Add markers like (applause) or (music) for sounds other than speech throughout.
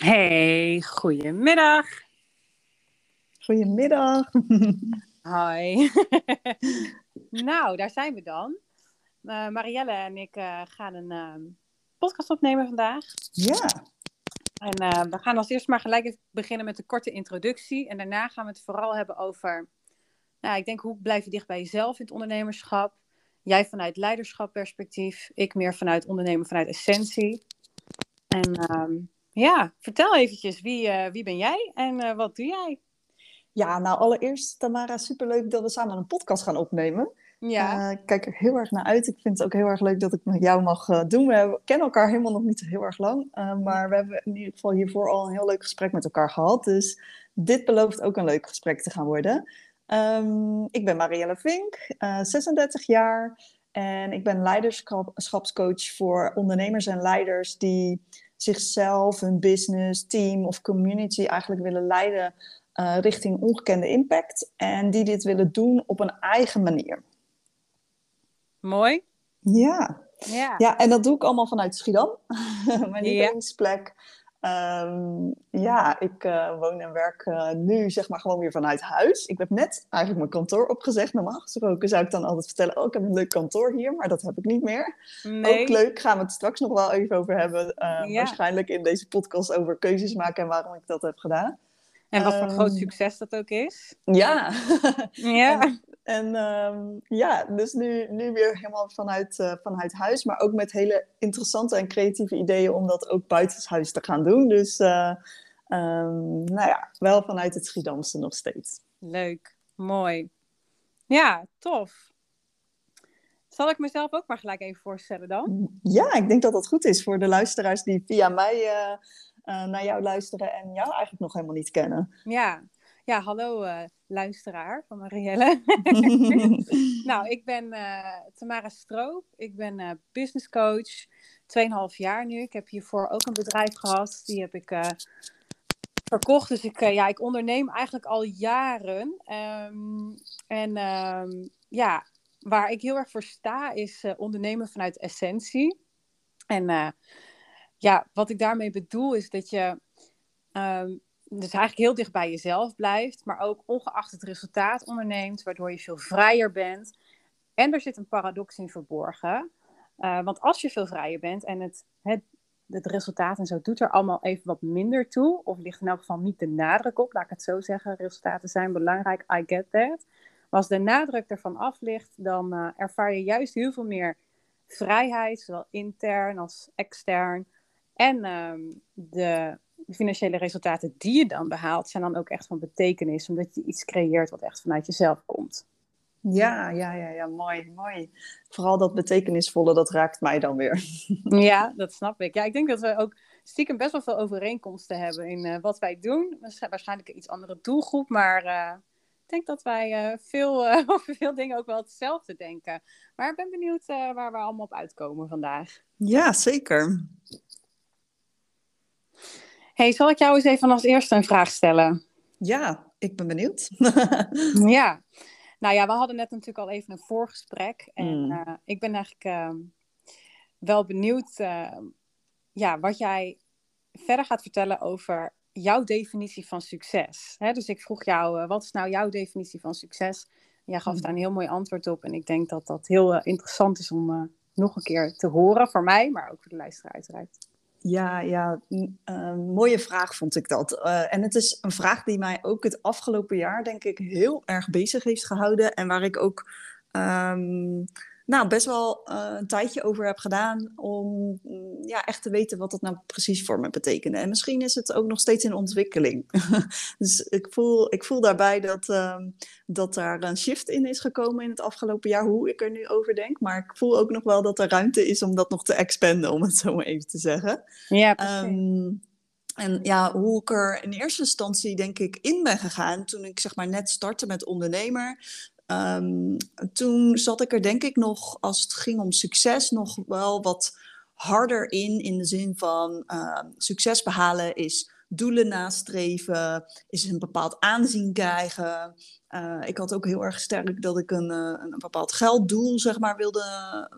Hey, goedemiddag. Goedemiddag. Hi. (laughs) nou, daar zijn we dan. Uh, Marielle en ik uh, gaan een uh, podcast opnemen vandaag. Ja. En we gaan als eerst maar gelijk beginnen met een korte introductie. En daarna gaan we het vooral hebben over, nou, ik denk hoe blijf je dicht bij jezelf in het ondernemerschap. Jij vanuit leiderschapperspectief, ik meer vanuit ondernemen vanuit essentie. En um, ja, vertel eventjes, wie, uh, wie ben jij en uh, wat doe jij? Ja, nou allereerst Tamara, superleuk dat we samen een podcast gaan opnemen. Ja. Uh, ik kijk er heel erg naar uit. Ik vind het ook heel erg leuk dat ik met jou mag doen. We hebben, kennen elkaar helemaal nog niet heel erg lang. maar we hebben in ieder geval hiervoor al een heel leuk gesprek met elkaar gehad. Dus dit belooft ook een leuk gesprek te gaan worden. Um, ik ben Marielle Vink, 36 jaar. En ik ben leiderschapscoach voor ondernemers en leiders die zichzelf, hun business, team of community eigenlijk willen leiden uh, richting ongekende impact. En die dit willen doen op een eigen manier. Mooi. Ja. Ja. ja, en dat doe ik allemaal vanuit Schiedam, (laughs) mijn lievelingsplek. Um, ja, ik uh, woon en werk uh, nu zeg maar gewoon weer vanuit huis. Ik heb net eigenlijk mijn kantoor opgezegd. Normaal gesproken zou ik dan altijd vertellen, oh ik heb een leuk kantoor hier, maar dat heb ik niet meer. Nee. Ook leuk, gaan we het straks nog wel even over hebben. Uh, Ja. Waarschijnlijk in deze podcast over keuzes maken en waarom ik dat heb gedaan. En wat voor Ehm, groot succes dat ook is. Ja, Ja. (laughs) En ehm, ja, dus nu, nu weer helemaal vanuit, eh, vanuit huis, maar ook met hele interessante en creatieve ideeën om dat ook buitenshuis te gaan doen. Dus eh, ehm, nou ja, wel vanuit het Schiedamse nog steeds. Leuk. Mooi. Ja, tof. Zal ik mezelf ook maar gelijk even voorstellen dan? Ja, ik denk dat dat goed is voor de luisteraars die via mij eh, naar jou luisteren en jou eigenlijk nog helemaal niet kennen. Ja. Ja, hallo luisteraar van Marielle. (laughs) nou, ik ben eh, Tamara Stroop. Ik ben eh business coach. 2,5 jaar nu. Ik heb hiervoor ook een bedrijf gehad. Die heb ik eh, verkocht. Dus ik, ja, ik onderneem eigenlijk al jaren. Ehm, en ehm, ja, waar ik heel erg voor sta is ondernemen vanuit essentie. En ja, wat ik daarmee bedoel is dat je ehm, dus eigenlijk heel dicht bij jezelf blijft, maar ook ongeacht het resultaat onderneemt, waardoor je veel vrijer bent. En er zit een paradox in verborgen. Uh, want als je veel vrijer bent en het, het, het resultaat en zo doet er allemaal even wat minder toe, of ligt in elk geval niet de nadruk op, laat ik het zo zeggen. Resultaten zijn belangrijk, I get that. Maar als de nadruk ervan af ligt, dan uh, ervaar je juist heel veel meer vrijheid, zowel intern als extern. En um, de financiële resultaten die je dan behaalt, zijn dan ook echt van betekenis, omdat je iets creëert wat echt vanuit jezelf komt. Ja, ja, ja, ja, mooi, mooi. Vooral dat betekenisvolle, dat raakt mij dan weer. (laughs) Ja, dat snap ik. Ja, ik denk dat we ook stiekem best wel veel overeenkomsten hebben in uh, wat wij doen. Waarschijnlijk een iets andere doelgroep, maar uh, ik denk dat wij uh, veel, (laughs) over veel dingen ook wel hetzelfde denken. Maar ik ben benieuwd waar we allemaal op uitkomen vandaag. Ja, zeker. Hey, zal ik jou eens even als eerste een vraag stellen? Ja, ik ben benieuwd. (laughs) ja, nou ja, we hadden net natuurlijk al even een voorgesprek. En mm. uh, ik ben eigenlijk uh, wel benieuwd uh, ja, wat jij verder gaat vertellen over jouw definitie van succes. Hè? Dus ik vroeg jou, wat is nou jouw definitie van succes? En jij gaf mm. daar een heel mooi antwoord op. En ik denk dat dat heel interessant is om nog een keer te horen voor mij, maar ook voor de luisteraar uiteraard. Ja, ja uh, mooie vraag vond ik dat. Uh, en het is een vraag die mij ook het afgelopen jaar, denk ik, heel erg bezig heeft gehouden. En waar ik ook um, nou, best wel uh, een tijdje over heb gedaan om ja, echt te weten wat dat nou precies voor me betekende. En misschien is het ook nog steeds in ontwikkeling. (laughs) dus ik voel, ik voel daarbij dat, um, dat daar een shift in is gekomen in het afgelopen jaar, hoe ik er nu over denk. Maar ik voel ook nog wel dat er ruimte is om dat nog te expanden, (laughs) om het zo maar even te zeggen. Ja, precies. Um, en ja, hoe ik er in eerste instantie denk ik in ben gegaan toen ik zeg maar net startte met ondernemer. Um, toen zat ik er denk ik nog, als het ging om succes, nog wel wat harder in, in de zin van ehm, succes behalen is doelen nastreven, is een bepaald aanzien krijgen. Uh, ik had ook heel erg sterk dat ik een, uh, een bepaald gelddoel zeg maar, wilde,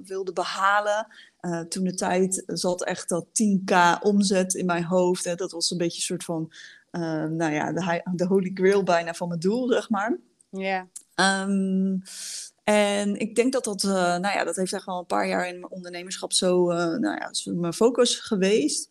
wilde behalen. Uh, toen de tijd zat echt dat 10k omzet in mijn hoofd. Hè. Dat was een beetje een soort van, nou ja, de, de holy grail bijna van mijn doel, zeg maar. Ja. Um, en ik denk dat dat, nou ja, dat heeft echt wel een paar jaar in mijn ondernemerschap zo, nou ja, mijn focus geweest.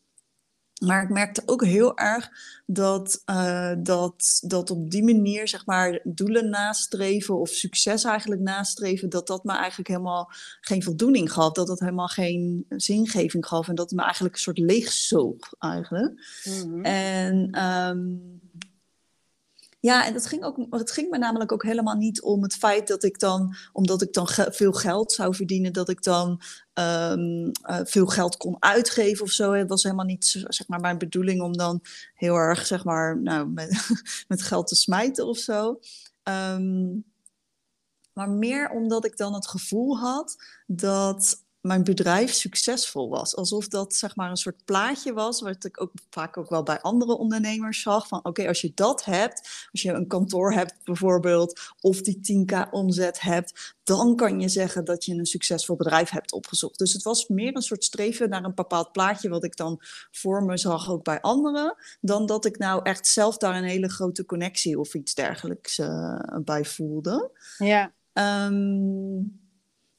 Maar ik merkte ook heel erg dat, uh, dat, dat op die manier, zeg maar, doelen nastreven of succes eigenlijk nastreven, dat dat me eigenlijk helemaal geen voldoening gaf. Dat dat helemaal geen zingeving gaf en dat het me eigenlijk een soort leegzoog eigenlijk. Mm -hmm. En um, ja, en dat ging ook, het ging me namelijk ook helemaal niet om het feit dat ik dan, omdat ik dan veel geld zou verdienen, dat ik dan um, uh, veel geld kon uitgeven of zo. Het was helemaal niet zeg maar, mijn bedoeling om dan heel erg zeg maar, nou, met, (laughs) met geld te smijten of zo. Um, maar meer omdat ik dan het gevoel had dat mijn bedrijf succesvol was. Alsof dat zeg maar een soort plaatje was, wat ik ook vaak ook wel bij andere ondernemers zag. Van oké, als je dat hebt, als je een kantoor hebt bijvoorbeeld, of die 10k omzet hebt, dan kan je zeggen dat je een succesvol bedrijf hebt opgezocht. Dus het was meer een soort streven naar een bepaald plaatje wat ik dan voor me zag ook bij anderen, dan dat ik nou echt zelf daar een hele grote connectie of iets dergelijks uh, bij voelde. Ja. Um,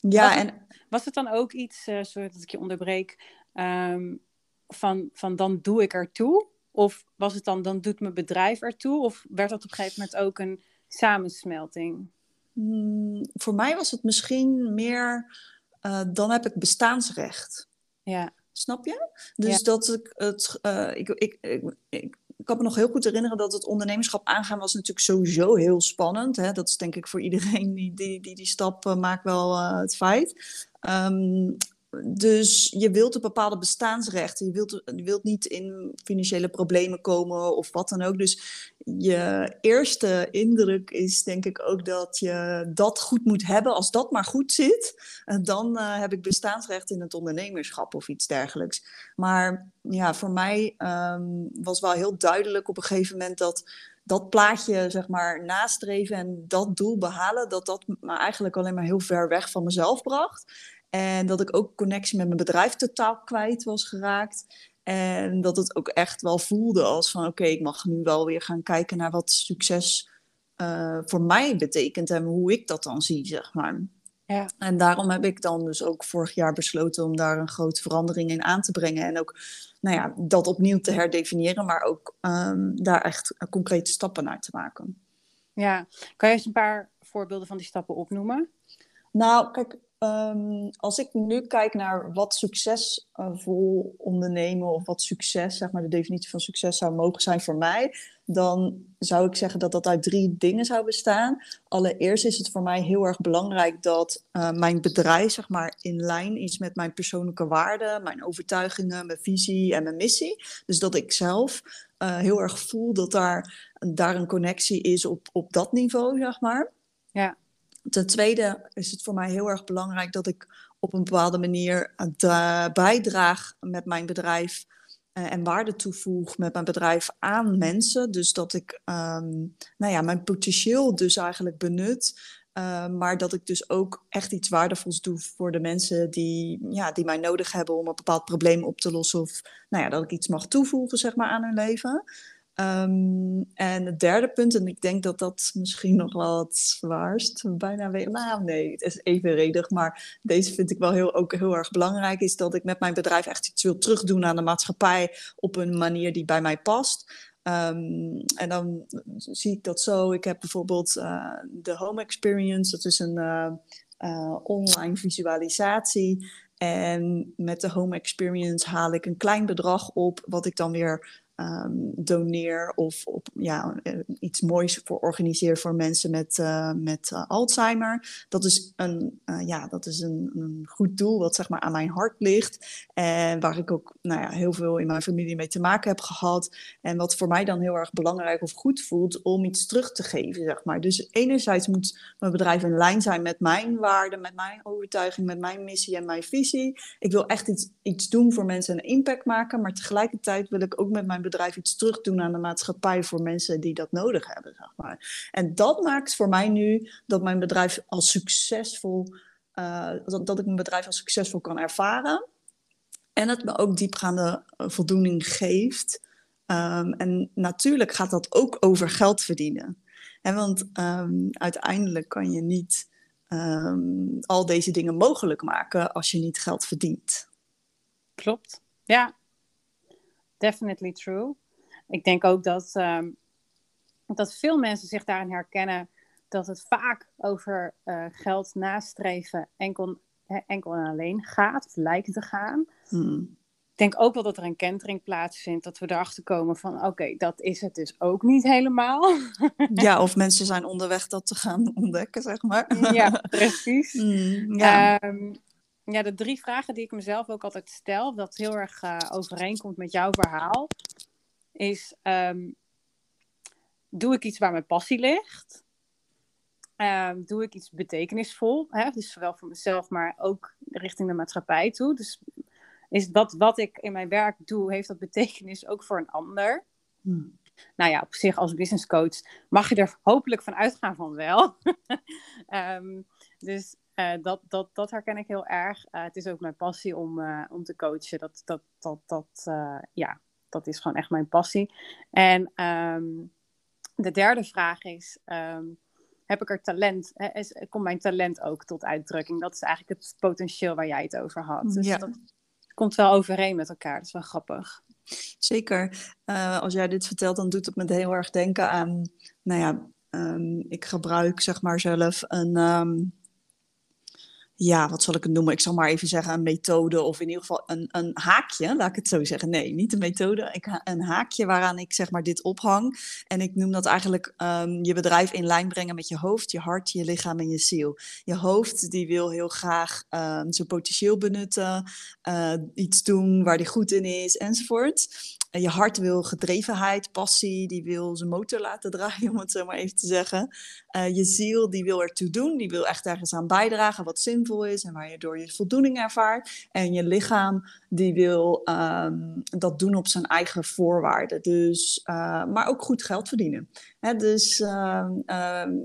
ja, en was het dan ook iets, uh, sorry dat ik je onderbreek, um, van, van dan doe ik ertoe? Of was het dan, dan doet mijn bedrijf ertoe? Of werd dat op een gegeven moment ook een samensmelting? Hmm, voor mij was het misschien meer, uh, dan heb ik bestaansrecht. Ja. Snap je? Dus ja. dat ik het, uh, ik, ik, ik, ik, ik kan me nog heel goed herinneren dat het ondernemerschap aangaan was natuurlijk sowieso heel spannend. Hè? Dat is denk ik voor iedereen die die, die, die stap uh, maakt wel uh, het feit. Um, dus je wilt een bepaalde bestaansrechten. Je wilt, je wilt niet in financiële problemen komen of wat dan ook. Dus je eerste indruk is denk ik ook dat je dat goed moet hebben. Als dat maar goed zit, dan uh, heb ik bestaansrecht in het ondernemerschap of iets dergelijks. Maar ja, voor mij um, was wel heel duidelijk op een gegeven moment dat dat plaatje, zeg maar, nastreven en dat doel behalen, dat dat me eigenlijk alleen maar heel ver weg van mezelf bracht. En dat ik ook connectie met mijn bedrijf totaal kwijt was geraakt. En dat het ook echt wel voelde als van oké, okay, ik mag nu wel weer gaan kijken naar wat succes uh, voor mij betekent en hoe ik dat dan zie, zeg maar. Ja. En daarom heb ik dan dus ook vorig jaar besloten om daar een grote verandering in aan te brengen. En ook nou ja, dat opnieuw te herdefiniëren, maar ook um, daar echt concrete stappen naar te maken. Ja, kan je eens een paar voorbeelden van die stappen opnoemen? Nou, kijk, Um, als ik nu kijk naar wat succesvol ondernemen of wat succes, zeg maar de definitie van succes zou mogen zijn voor mij, dan zou ik zeggen dat dat uit drie dingen zou bestaan. Allereerst is het voor mij heel erg belangrijk dat uh, mijn bedrijf zeg maar in lijn is met mijn persoonlijke waarden, mijn overtuigingen, mijn visie en mijn missie. Dus dat ik zelf uh, heel erg voel dat daar, daar een connectie is op, op dat niveau, zeg maar. Ja. Ten tweede is het voor mij heel erg belangrijk dat ik op een bepaalde manier uh, bijdraag met mijn bedrijf uh, en waarde toevoeg met mijn bedrijf aan mensen. Dus dat ik um, nou ja, mijn potentieel dus eigenlijk benut. Uh, maar dat ik dus ook echt iets waardevols doe voor de mensen die, ja, die mij nodig hebben om een bepaald probleem op te lossen. Of nou ja, dat ik iets mag toevoegen zeg maar, aan hun leven. Um, en het derde punt, en ik denk dat dat misschien nog wel het zwaarst, bijna weer, nou nee, het is evenredig, maar deze vind ik wel heel, ook heel erg belangrijk, is dat ik met mijn bedrijf echt iets wil terugdoen aan de maatschappij op een manier die bij mij past. Um, en dan zie ik dat zo. Ik heb bijvoorbeeld uh, de Home Experience, dat is een uh, uh, online visualisatie. En met de Home Experience haal ik een klein bedrag op, wat ik dan weer ehm, doneer of op, ja, eh, iets moois voor organiseer voor mensen met, uh, met uh, Alzheimer. Dat is, een, ja, dat is een, een, goed doel wat zeg maar, aan mijn hart ligt. En waar ik ook nou ja, heel veel in mijn familie mee te maken heb gehad. En wat voor mij dan heel erg belangrijk of goed voelt om iets terug te geven. Zeg maar. Dus enerzijds moet mijn bedrijf in lijn zijn met mijn waarden, met mijn overtuiging, met mijn missie en mijn visie. Ik wil echt iets, iets doen voor mensen en impact maken. Maar tegelijkertijd wil ik ook met mijn bedrijf iets terug doen aan de maatschappij voor mensen die dat nodig hebben. Zeg maar. En dat maakt voor mij nu dat mijn bedrijf als succesvol, uh, dat, dat ik mijn bedrijf als succesvol kan ervaren. En het me ook diepgaande eh, voldoening geeft. Um, en natuurlijk gaat dat ook over geld verdienen. En want um, uiteindelijk kan je niet um, al deze dingen mogelijk maken als je niet geld verdient. Klopt. Ja, definitely true. Ik denk ook dat, um, dat veel mensen zich daarin herkennen dat het vaak over uh, geld nastreven enkel, enkel en alleen gaat, of lijkt te gaan. Hmm. Ik denk ook wel dat er een kentering plaatsvindt, dat we erachter komen van oké, dat is het dus ook niet helemaal. ja, of mensen zijn onderweg dat te gaan ontdekken, zeg maar. ja, (laughs) precies. Mm, ja. Um, ja, de drie vragen die ik mezelf ook altijd stel, dat heel erg uh, overeenkomt met jouw verhaal, is: um, doe ik iets waar mijn passie ligt? Um, doe ik iets betekenisvol? Hè? Dus zowel voor mezelf, maar ook richting de maatschappij toe. Dus is dat wat ik in mijn werk doe, heeft dat betekenis ook voor een ander? Hmm. Nou ja, op zich als business coach mag je er hopelijk van uitgaan van wel. um, (laughs) dus uh, dat, dat, dat herken ik heel erg. Uh, het is ook mijn passie om, uh, om te coachen. Dat, dat, dat, dat, ja, dat is gewoon echt mijn passie. En um, de derde vraag is: um, heb ik er talent? Hè, is, komt mijn talent ook tot uitdrukking? Dat is eigenlijk het potentieel waar jij het over had. Dus ja. dat komt wel overeen met elkaar. Dat is wel grappig. Zeker. als jij dit vertelt, dan doet het me heel erg denken aan. Nou ja, um, ik gebruik zeg maar zelf een ja, wat zal ik het noemen? Ik zal maar even zeggen een methode of in ieder geval een, een haakje, laat ik het zo zeggen. Nee, niet een methode, ik, een haakje waaraan ik zeg maar dit ophang. En ik noem dat eigenlijk um, je bedrijf in lijn brengen met je hoofd, je hart, je lichaam en je ziel. Je hoofd die wil heel graag um, zijn potentieel benutten, uh, iets doen waar die goed in is enzovoort. Je hart wil gedrevenheid, passie, die wil zijn motor laten (laughs) draaien, om het zo maar even te zeggen. Uh, je ziel, die wil ertoe doen, die wil echt ergens aan bijdragen wat zinvol is en waar je door je voldoening ervaart. En je lichaam, die wil um, dat doen op zijn eigen voorwaarden. Dus, uh, maar ook goed geld verdienen. Hè, dus uh,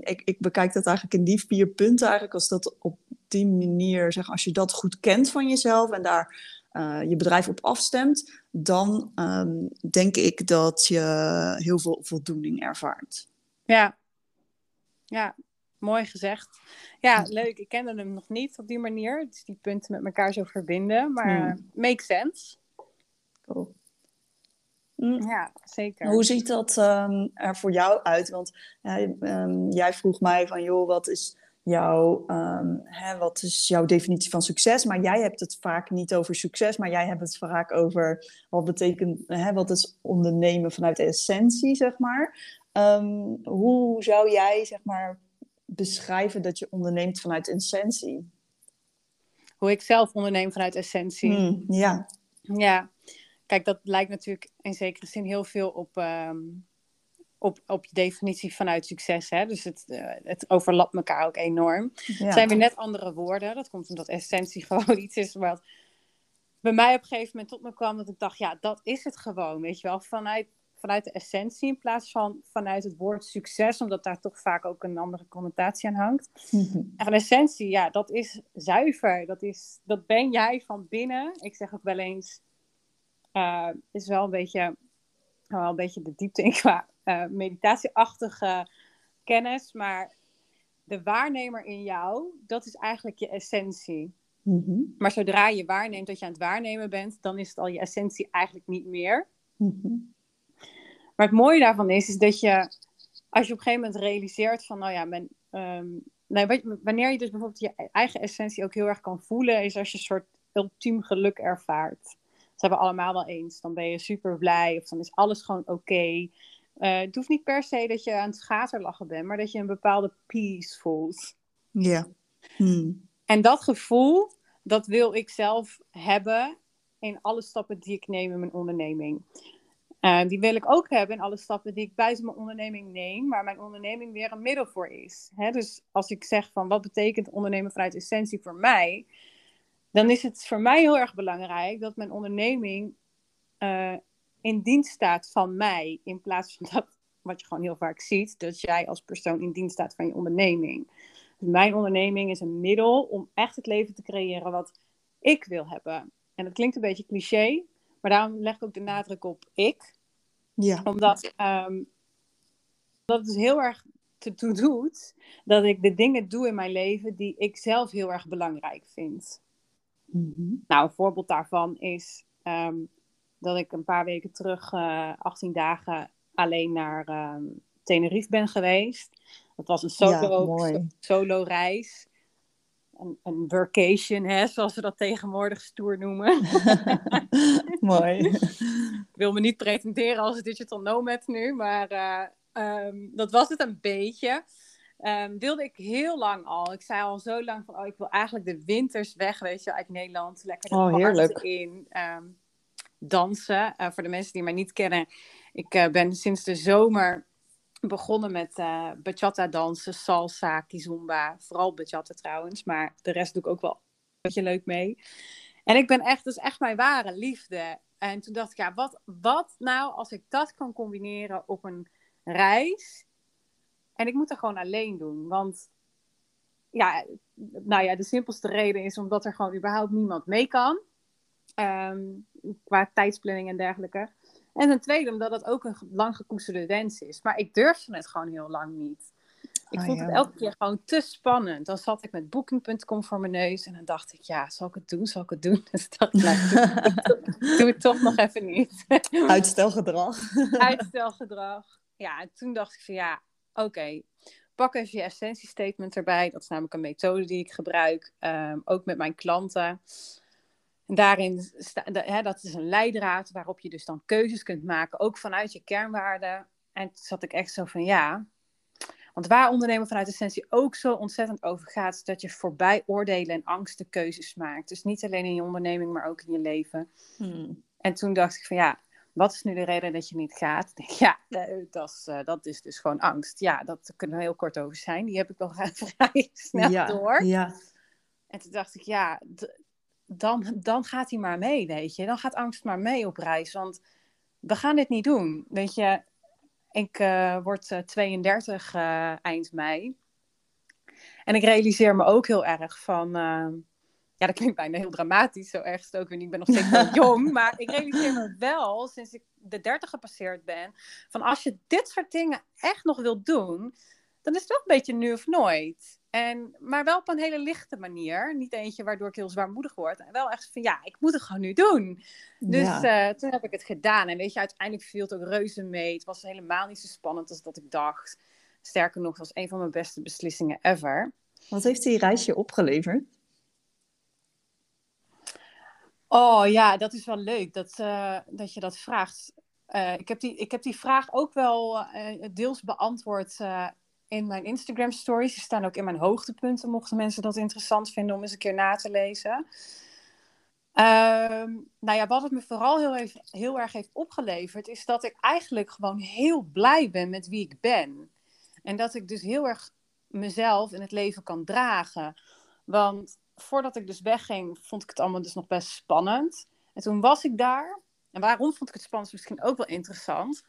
ik, ik bekijk dat eigenlijk in die vier punten eigenlijk, als dat op die manier, zeg, als je dat goed kent van jezelf en daar je bedrijf op afstemt, dan um, denk ik dat je heel veel voldoening ervaart. Ja, ja, mooi gezegd. Ja, leuk. Ik kende hem nog niet op die manier. Dus die punten met elkaar zo verbinden. Maar hmm. make sense. Cool. Mm. Ja, zeker. Hoe ziet dat um, er voor jou uit? Want uh, um, jij vroeg mij van, joh, wat is jouw, um, hè, wat is jouw definitie van succes? Maar jij hebt het vaak niet over succes, maar jij hebt het vaak over wat betekent, hè, wat is ondernemen vanuit de essentie, zeg maar. Um, hoe zou jij, zeg maar, beschrijven dat je onderneemt vanuit essentie? Hoe ik zelf onderneem vanuit essentie? Hmm, ja. Ja, kijk, dat lijkt natuurlijk in zekere zin heel veel op um, op, op je definitie vanuit succes. Hè? Dus het, uh, het overlapt elkaar ook enorm. Het zijn weer net andere woorden. Dat komt omdat essentie (laughs) gewoon iets is wat bij mij op een gegeven moment tot me kwam. Dat ik dacht, ja, dat is het gewoon. Weet je wel, vanuit, vanuit de essentie in plaats van vanuit het woord succes. Omdat daar toch vaak ook een andere connotatie aan hangt. En van essentie, ja, dat is zuiver. Dat, is, dat ben jij van binnen. Ik zeg ook wel eens, uh, is wel een beetje, wel een beetje de diepte in qua uh, meditatieachtige kennis, maar de waarnemer in jou, dat is eigenlijk je essentie. Mhm. Maar zodra je waarneemt dat je aan het waarnemen bent, dan is het al je essentie eigenlijk niet meer. Mhm. Maar het mooie daarvan is, is dat je, als je op een gegeven moment realiseert van, nou ja, men, um, wanneer je dus bijvoorbeeld je eigen essentie ook heel erg kan voelen, is als je een soort ultiem geluk ervaart. Ze hebben allemaal wel eens. Dan ben je super blij of dan is alles gewoon oké. Eh, het hoeft niet per se dat je aan het schaterlachen bent, maar dat je een bepaalde peace voelt. Ja. Hmm. En dat gevoel, dat wil ik zelf hebben in alle stappen die ik neem in mijn onderneming. Uh, die wil ik ook hebben in alle stappen die ik buiten mijn onderneming neem, waar mijn onderneming weer een middel voor is. Hè? Dus als ik zeg van wat betekent ondernemen vanuit essentie voor mij, dan is het voor mij heel erg belangrijk dat mijn onderneming uh, in dienst staat van mij, in plaats van dat, wat je gewoon heel vaak ziet, dat jij als persoon in dienst staat van je onderneming. Dus mijn onderneming is een middel om echt het leven te creëren wat ik wil hebben. En dat klinkt een beetje cliché, maar daarom leg ik ook de nadruk op ik. Ja. Omdat um, dat het dus heel erg toe doet dat ik de dingen doe in mijn leven die ik zelf heel erg belangrijk vind. Mm Nou, een voorbeeld daarvan is um, dat ik een paar weken terug uh, eh, 18 dagen alleen naar um, Tenerife ben geweest. Dat was een solo, ja, solo reis. Een, een workation, hè, zoals we dat tegenwoordig stoer noemen. (laughs) mooi. ik wil me niet pretenderen als digital nomad nu, maar uh, um, dat was het een beetje. Um, wilde ik heel lang al. Ik zei al zo lang van, oh, ik wil eigenlijk de winters weg, weet je, uit Nederland. Lekker de oh, heerlijk. in. Um, dansen. Uh, voor de mensen die mij niet kennen, ik uh, ben sinds de zomer begonnen met uh, bachata dansen, salsa, kizomba. Vooral bachata trouwens, maar de rest doe ik ook wel een beetje leuk mee. En ik ben echt, dat is echt mijn ware liefde. En toen dacht ik, ja, wat, wat nou als ik dat kan combineren op een reis? En ik moet dat gewoon alleen doen. Want ja, nou ja, de simpelste reden is omdat er gewoon überhaupt niemand mee kan. Um, qua tijdsplanning en dergelijke. En ten tweede, omdat het ook een lang gekoesterde wens is. Maar ik durfde het gewoon heel lang niet. Ik ah, vond het elke keer gewoon te spannend. Dan zat ik met Booking.com voor mijn neus en dan dacht ik, ja, zal ik het doen? Zal ik het doen? (laughs) Dus dat doe, doe het toch nog even niet. Uitstelgedrag. Uitstelgedrag. Ja, en toen dacht ik van ja, oké, pak even je essentiestatement erbij. Dat is namelijk een methode die ik gebruik, um, ook met mijn klanten. En daarin, hè, dat is een leidraad waarop je dus dan keuzes kunt maken, ook vanuit je kernwaarden. En toen zat ik echt zo van ja. Want waar ondernemen vanuit essentie ook zo ontzettend over gaat, is dat je voorbij oordelen en angsten keuzes maakt. Dus niet alleen in je onderneming, maar ook in je leven. Hmm. En toen dacht ik van ja, wat is nu de reden dat je niet gaat? (laughs) Ja, dat is, uh, dat is dus gewoon angst. Ja, dat kunnen we heel kort over zijn. Die heb ik (laughs) wel vrij snel ja, door. Ja. En toen dacht ik, ja, dan, dan gaat hij maar mee, weet je. Dan gaat angst maar mee op reis, want we gaan dit niet doen. Weet je, ik uh, word uh, 32 uh, eind mei. En ik realiseer me ook heel erg van... Ja, dat klinkt bijna heel dramatisch, zo erg ook weer niet. Ik ben nog steeds wel (laughs) jong, maar ik realiseer me wel, sinds ik de 30 gepasseerd ben... van als je dit soort dingen echt nog wilt doen, dan is het wel een beetje nu of nooit. En, maar wel op een hele lichte manier. Niet eentje waardoor ik heel zwaarmoedig word. En wel echt van, ja, ik moet het gewoon nu doen. Dus ja. uh, toen heb ik het gedaan. En weet je, uiteindelijk viel het ook reuze mee. Het was helemaal niet zo spannend als dat ik dacht. Sterker nog, het was een van mijn beste beslissingen ever. Wat heeft die reisje opgeleverd? Oh ja, dat is wel leuk dat, uh, dat je dat vraagt. Uh, ik, heb die, ik heb die vraag ook wel deels beantwoord in mijn Instagram stories. Die staan ook in mijn hoogtepunten, mochten mensen dat interessant vinden om eens een keer na te lezen. Um, nou ja, wat het me vooral heel, heel erg heeft opgeleverd, is dat ik eigenlijk gewoon heel blij ben met wie ik ben. En dat ik dus heel erg mezelf in het leven kan dragen. Want voordat ik dus wegging, vond ik het allemaal dus nog best spannend. En toen was ik daar. En waarom vond ik het spannend? Misschien ook wel interessant.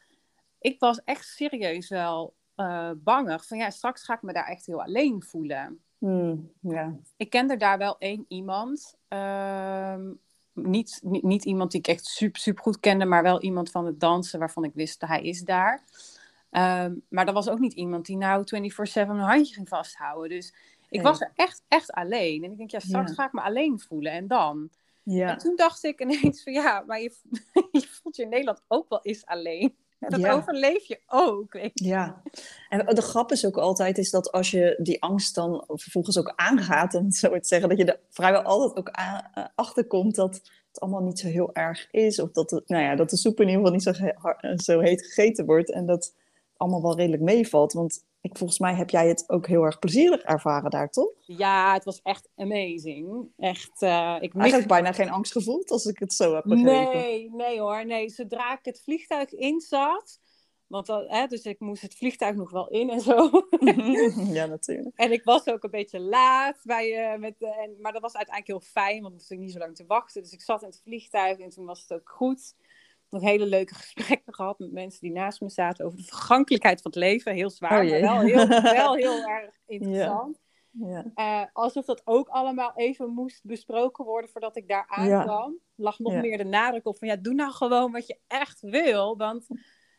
Ik was echt serieus wel uh, bangig. Van ja, straks ga ik me daar echt heel alleen voelen. Hmm, Ik kende daar wel één iemand. Uh, niet, niet, niet, iemand die ik echt super, super goed kende, maar wel iemand van het dansen waarvan ik wist dat hij is daar. Um, maar dat was ook niet iemand die nou 24-7 een handje ging vasthouden. Dus ik was er echt, echt alleen. En ik denk, ja, straks ga ik me alleen voelen. En dan? Ja. En toen dacht ik ineens van ja, maar je, (laughs) je voelt je in Nederland ook wel eens alleen. En dat overleef je ook. Weet je. Ja, en de grap is ook altijd is dat als je die angst dan vervolgens ook aangaat, om het zo te zeggen, dat je er vrijwel altijd ook aan, uh, achterkomt dat het allemaal niet zo heel erg is. Of dat, het, nou ja, dat de soep in ieder geval niet zo, zo heet gegeten wordt. En dat het allemaal wel redelijk meevalt. Want ik, volgens mij heb jij het ook heel erg plezierig ervaren daar, toch? Ja, het was echt amazing. Echt, uh, ik mis... Eigenlijk bijna geen angst gevoeld, als ik het zo heb begrepen. Nee, nee hoor. Nee, zodra ik het vliegtuig in zat... Want hè, dus ik moest het vliegtuig nog wel in en zo. (laughs) ja, natuurlijk. En ik was ook een beetje laat. Bij, uh, met, en, maar dat was uiteindelijk heel fijn, want ik hoefde niet zo lang te wachten. Dus ik zat in het vliegtuig en toen was het ook goed nog hele leuke gesprekken gehad met mensen die naast me zaten over de vergankelijkheid van het leven. Heel zwaar, oh maar wel heel, (laughs) wel heel erg interessant. Ja. Uh, alsof dat ook allemaal even moest besproken worden voordat ik daar aankwam. Ja. Lag nog meer de nadruk op van ja, doe nou gewoon wat je echt wil. Want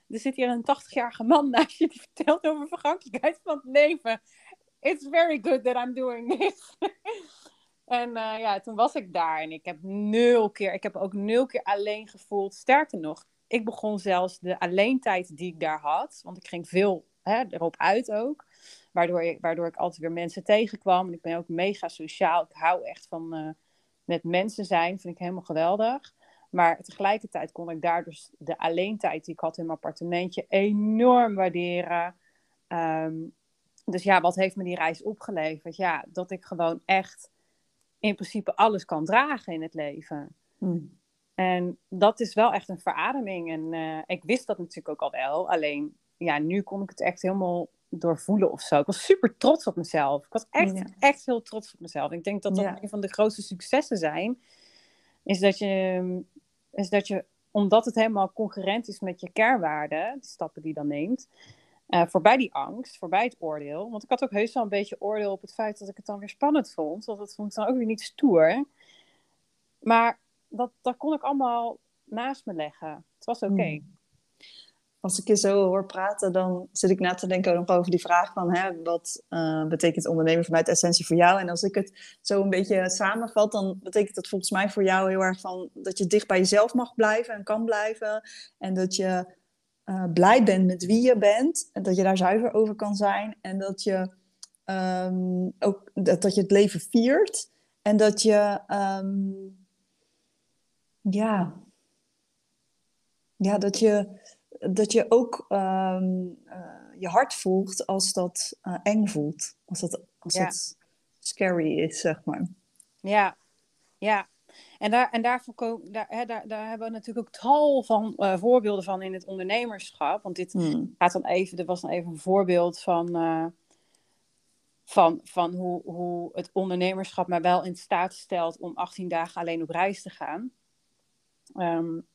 er zit hier een 80-jarige man naast je die vertelt over vergankelijkheid van het leven. It's very good that I'm doing this. (laughs) En uh, ja, toen was ik daar en ik heb nul keer, ik heb ook nul keer alleen gevoeld. Sterker nog, ik begon zelfs de alleentijd die ik daar had, want ik ging veel hè, erop uit ook. Waardoor ik, waardoor ik altijd weer mensen tegenkwam. En ik ben ook mega sociaal. Ik hou echt van uh, met mensen zijn, vind ik helemaal geweldig. Maar tegelijkertijd kon ik daar dus de alleentijd die ik had in mijn appartementje enorm waarderen. Um, dus ja, wat heeft me die reis opgeleverd? Ja, dat ik gewoon echt in principe alles kan dragen in het leven. Hmm. En dat is wel echt een verademing. En uh, ik wist dat natuurlijk ook al wel. Alleen, ja, nu kon ik het echt helemaal doorvoelen of zo. Ik was super trots op mezelf. Ik was echt, echt heel trots op mezelf. Ik denk dat dat een van de grootste successen zijn. Is dat je, is dat je omdat het helemaal concurrent is met je kernwaarden, de stappen die je dan neemt, uh, voorbij die angst, voorbij het oordeel. Want ik had ook heus wel een beetje oordeel op het feit dat ik het dan weer spannend vond. Want dat vond ik dan ook weer niet stoer. Maar dat, dat kon ik allemaal naast me leggen. Het was oké. Hmm. Als ik je zo hoor praten, dan zit ik na te denken over die vraag van hè, wat uh, betekent ondernemen vanuit essentie voor jou? En als ik het zo een beetje samenvat, dan betekent het volgens mij voor jou heel erg van dat je dicht bij jezelf mag blijven en kan blijven. En dat je uh, blij bent met wie je bent. En dat je daar zuiver over kan zijn. En dat je um, ook dat, dat je het leven viert. En dat je um, ja, ja, dat je, dat je ook um, uh, je hart voelt als dat uh, eng voelt. Als dat, als ja. dat scary is, zeg maar. Ja, ja. En daar, en daar, daar, hè, daar, daar hebben we natuurlijk ook tal van uh, voorbeelden van in het ondernemerschap. Want dit hmm. gaat dan even, er was dan even een voorbeeld van, uh, van, van hoe, hoe het ondernemerschap mij wel in staat stelt om 18 dagen alleen op reis te gaan. Um,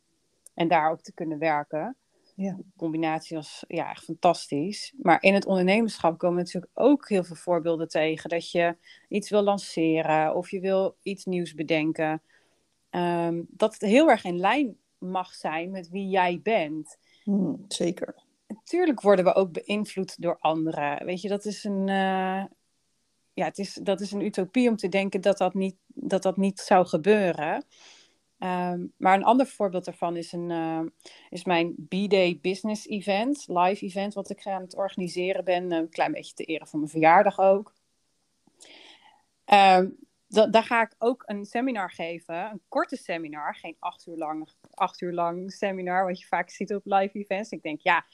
en daar ook te kunnen werken. Ja. De combinatie was ja, echt fantastisch. Maar in het ondernemerschap komen natuurlijk ook heel veel voorbeelden tegen. Dat je iets wil lanceren of je wil iets nieuws bedenken. Ehm, dat het heel erg in lijn mag zijn met wie jij bent. Hmm, zeker. Natuurlijk worden we ook beïnvloed door anderen. Weet je, dat is een, uh, ja, het is, dat is een utopie om te denken dat dat niet, dat dat niet zou gebeuren. Um, maar een ander voorbeeld daarvan is, een, uh, is mijn B-Day Business Event, live event, wat ik aan het organiseren ben. Een klein beetje te ere van mijn verjaardag ook. Um, daar ga ik ook een seminar geven, een korte seminar, geen acht uur lang, acht uur lang seminar, wat je vaak ziet op live events. Ik denk, ja,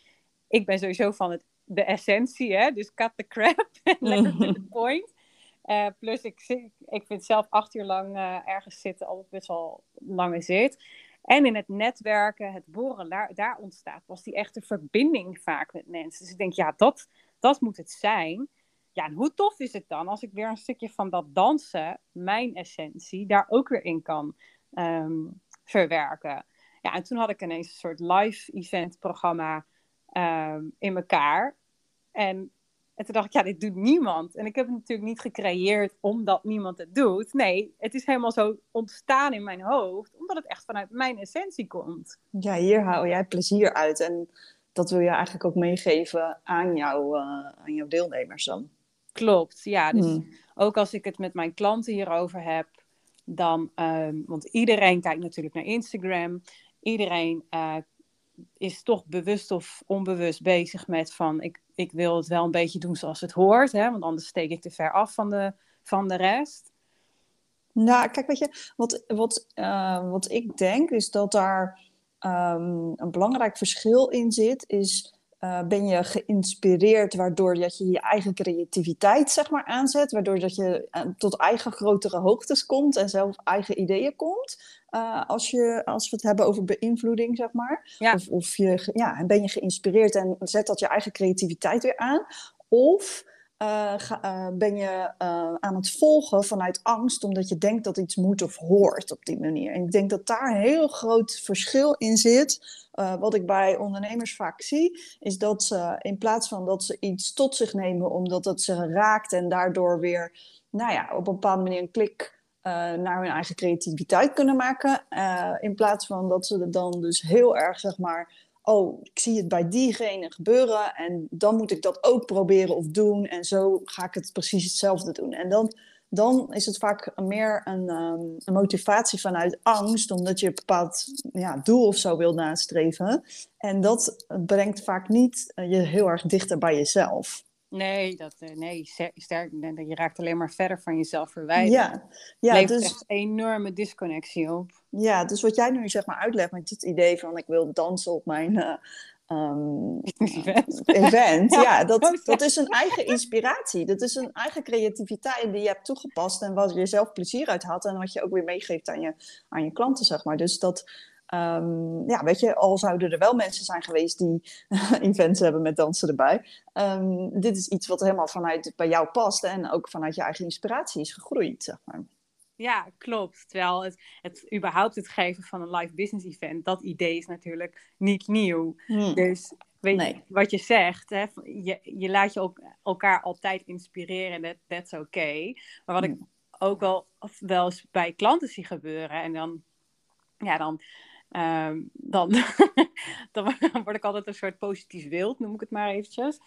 ik ben sowieso van het, de essentie, hè? dus cut the crap (laughs) lekker to the (laughs) point. Uh, plus, ik, ik vind zelf acht uur lang uh, ergens zitten al best wel lange zit. En in het netwerken, het boren, daar, daar ontstaat was die echte verbinding vaak met mensen. Dus ik denk, ja, dat, dat moet het zijn. Ja, en hoe tof is het dan als ik weer een stukje van dat dansen, mijn essentie, daar ook weer in kan um, verwerken. Ja, en toen had ik ineens een soort live event programma um, in elkaar. En, en toen dacht ik, ja, dit doet niemand. En ik heb het natuurlijk niet gecreëerd omdat niemand het doet. Nee, het is helemaal zo ontstaan in mijn hoofd, omdat het echt vanuit mijn essentie komt. Ja, hier hou jij plezier uit. En dat wil je eigenlijk ook meegeven aan, jou, uh, aan jouw deelnemers dan. Klopt, ja. Dus hmm. ook als ik het met mijn klanten hierover heb, dan, um, want iedereen kijkt natuurlijk naar Instagram. Iedereen uh, is toch bewust of onbewust bezig met van ik, ik wil het wel een beetje doen zoals het hoort, hè, want anders steek ik te ver af van de, van de rest. Nou, kijk, weet je, wat, wat, uh, wat ik denk is dat daar um, een belangrijk verschil in zit, is uh, ben je geïnspireerd waardoor dat je je eigen creativiteit zeg maar aanzet, waardoor dat je uh, tot eigen grotere hoogtes komt en zelf eigen ideeën komt. Uh, als, je, als we het hebben over beïnvloeding, zeg maar. Ja. Of, of je, ja, ben je geïnspireerd en zet dat je eigen creativiteit weer aan. Of ga, uh, ben je uh, aan het volgen vanuit angst, omdat je denkt dat iets moet of hoort op die manier. En ik denk dat daar een heel groot verschil in zit. wat ik bij ondernemers vaak zie, is dat ze in plaats van dat ze iets tot zich nemen omdat het ze raakt en daardoor weer, nou ja, op een bepaalde manier een klik naar hun eigen creativiteit kunnen maken. in plaats van dat ze er dan dus heel erg, zeg maar, oh, ik zie het bij diegene gebeuren en dan moet ik dat ook proberen of doen en zo ga ik het precies hetzelfde doen. En dan, dan is het vaak meer een, um, een motivatie vanuit angst, omdat je een bepaald ja, doel of zo wil nastreven. En dat brengt vaak niet je heel erg dichter bij jezelf. Nee, dat, eh, nee sterk, je raakt alleen maar verder van jezelf verwijderd. Ja, ja Levert dus echt enorme disconnectie op. Ja, dus wat jij nu zeg maar uitlegt met het idee van ik wil dansen op mijn uh, um, event, event (laughs) ja, dat, dat is een eigen inspiratie. Dat is een eigen creativiteit die je hebt toegepast en wat je zelf plezier uit had en wat je ook weer meegeeft aan je, aan je klanten, zeg maar. Dus dat, Um, ja, weet je, al zouden er wel mensen zijn geweest die (laughs) events hebben met dansen erbij. Um, dit is iets wat helemaal vanuit bij jou past en ook vanuit je eigen inspiratie is gegroeid, zeg maar. Ja, klopt. Terwijl het, het überhaupt het geven van een live business event, dat idee is natuurlijk niet nieuw. Hmm. Dus weet nee. je, wat je zegt, hè, je, je laat je ook elkaar altijd inspireren en dat is oké. Maar wat ik hmm. ook wel, wel eens bij klanten zie gebeuren en dan, ja, dan Um, dan, (laughs) dan word ik altijd een soort positief wild, noem ik het maar eventjes.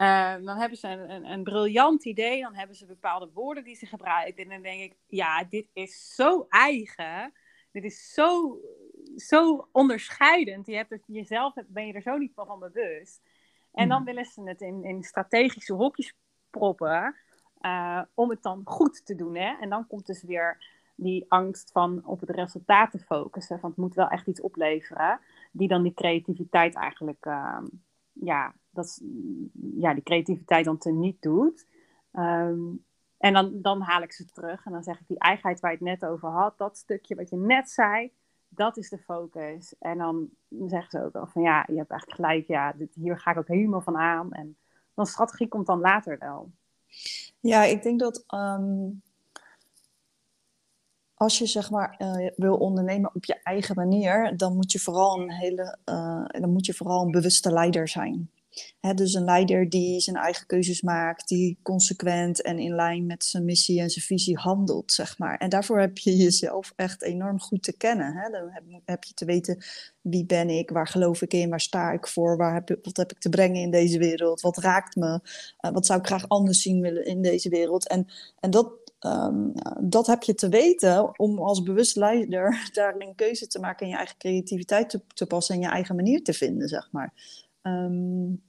Uh, dan hebben ze een, een, een, briljant idee, dan hebben ze bepaalde woorden die ze gebruiken. En dan denk ik, ja, dit is zo eigen. Dit is zo, zo onderscheidend. Je hebt het, jezelf ben je er zo niet van bewust. En dan hmm. willen ze het in, in strategische hokjes proppen. Uh, om het dan goed te doen. Hè? En dan komt dus weer die angst van op het resultaat te focussen, van het moet wel echt iets opleveren, die dan die creativiteit eigenlijk, uh, ja, dat, ja, die creativiteit dan te niet doet. Um, en dan, dan haal ik ze terug en dan zeg ik die eigenheid waar je het net over had, dat stukje wat je net zei, dat is de focus. En dan zeggen ze ook al van ja, je hebt echt gelijk, ja, dit, hier ga ik ook helemaal van aan. En dan strategie komt dan later wel. Ja, ik denk dat um, als je zeg maar uh, wil ondernemen op je eigen manier, dan moet je vooral een hele, uh, dan moet je vooral een bewuste leider zijn. Dus een leider die zijn eigen keuzes maakt, die consequent en in lijn met zijn missie en zijn visie handelt, zeg maar. En daarvoor heb je jezelf echt enorm goed te kennen. Dan heb, je te weten wie ben ik, waar geloof ik in, waar sta ik voor, heb, wat heb ik te brengen in deze wereld, wat raakt me, uh, wat zou ik graag anders zien willen in deze wereld. En, en dat, um, dat heb je te weten om als bewust leider (laughs) daarin een keuze te maken en je eigen creativiteit te, te passen en je eigen manier te vinden, zeg maar. Um,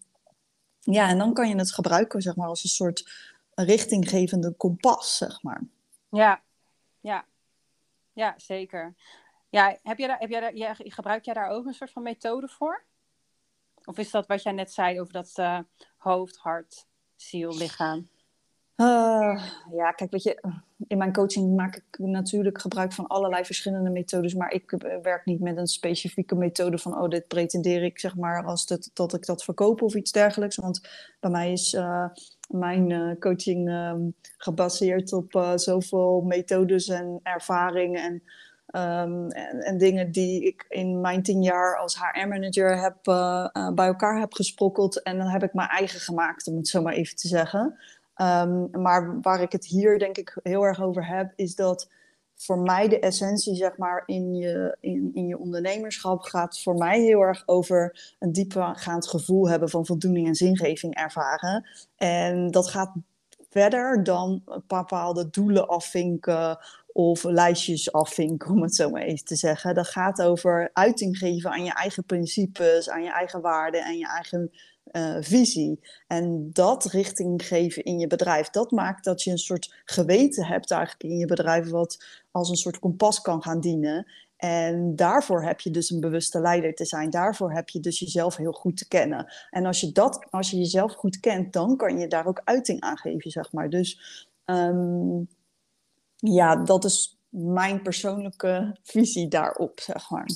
ja, en dan kan je het gebruiken, zeg maar, als een soort richtinggevende kompas, zeg maar. Ja, ja, ja, zeker. Ja, heb jij daar, heb jij daar, gebruik jij daar ook een soort van methode voor? Of is dat wat jij net zei over dat uh, hoofd, hart, ziel, lichaam? Uh, ja, kijk, weet je, in mijn coaching maak ik natuurlijk gebruik van allerlei verschillende methodes, maar ik eh, werk niet met een specifieke methode van, oh, dit pretendeer ik, zeg maar, als dat, dat ik dat verkoop of iets dergelijks. Want bij mij is uh, mijn uh, coaching um, gebaseerd op zoveel methodes en ervaring en, um, en, en, dingen die ik in mijn tien jaar als HR-manager heb, bij elkaar heb gesprokkeld. En dan heb ik mijn eigen gemaakt, om het zo maar even te zeggen. Um, maar waar ik het hier denk ik heel erg over heb, is dat voor mij de essentie, zeg maar, in je, in, in je ondernemerschap gaat voor mij heel erg over een diepgaand gevoel hebben van voldoening en zingeving ervaren. En dat gaat verder dan bepaalde doelen afvinken of lijstjes afvinken, om het zo maar even te zeggen. Dat gaat over uiting geven aan je eigen principes, aan je eigen waarden en je eigen uh, visie. En dat richting geven in je bedrijf, dat maakt dat je een soort geweten hebt eigenlijk in je bedrijf, wat als een soort kompas kan gaan dienen. En daarvoor heb je dus een bewuste leider te zijn. Daarvoor heb je dus jezelf heel goed te kennen. En als je, dat, als je jezelf goed kent, dan kan je daar ook uiting aan geven, zeg maar. Dus um, ja, dat is mijn persoonlijke visie daarop, zeg maar.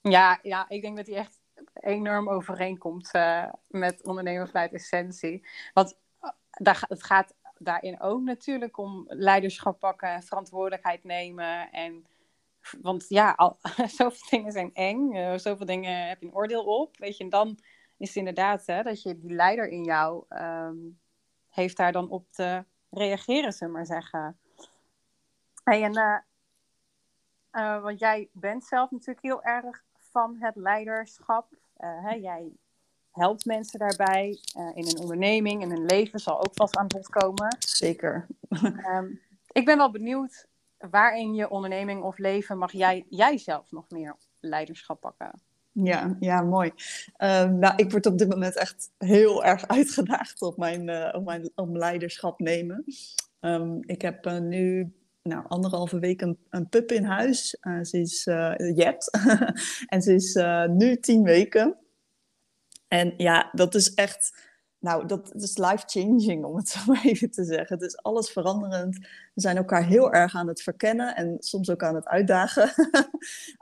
Ja, ja ik denk dat die echt enorm overeenkomt uh, met ondernemen vanuit essentie. Want uh, daar, het gaat daarin ook natuurlijk om leiderschap pakken, verantwoordelijkheid nemen. En, want ja, (laughs) zoveel dingen zijn eng, uh, zoveel dingen heb je een oordeel op. Weet je, en dan is het inderdaad hè, dat je die leider in jou um, heeft daar dan op te reageren, zullen we maar zeggen. En, uh, want jij bent zelf natuurlijk heel erg van het leiderschap. Uh, hè, jij helpt mensen daarbij in een onderneming, in een leven zal ook vast aan bod komen. Zeker. Um, (laughs) ik ben wel benieuwd, waar in je onderneming of leven mag jij, jij zelf nog meer leiderschap pakken? Ja, ja, mooi. Uh, nou, ik word op dit moment echt heel erg (laughs) uitgedaagd op mijn, uh, op mijn om leiderschap nemen. Um, ik heb uh, nu nou, anderhalve week een, een pup in huis. Uh, ze is uh, Jet (laughs) en ze is uh, nu tien weken. En ja, dat is echt, nou, dat is life-changing om het (laughs) zo maar even te zeggen. Het is alles veranderend. We zijn elkaar heel erg aan het verkennen en soms ook aan het uitdagen.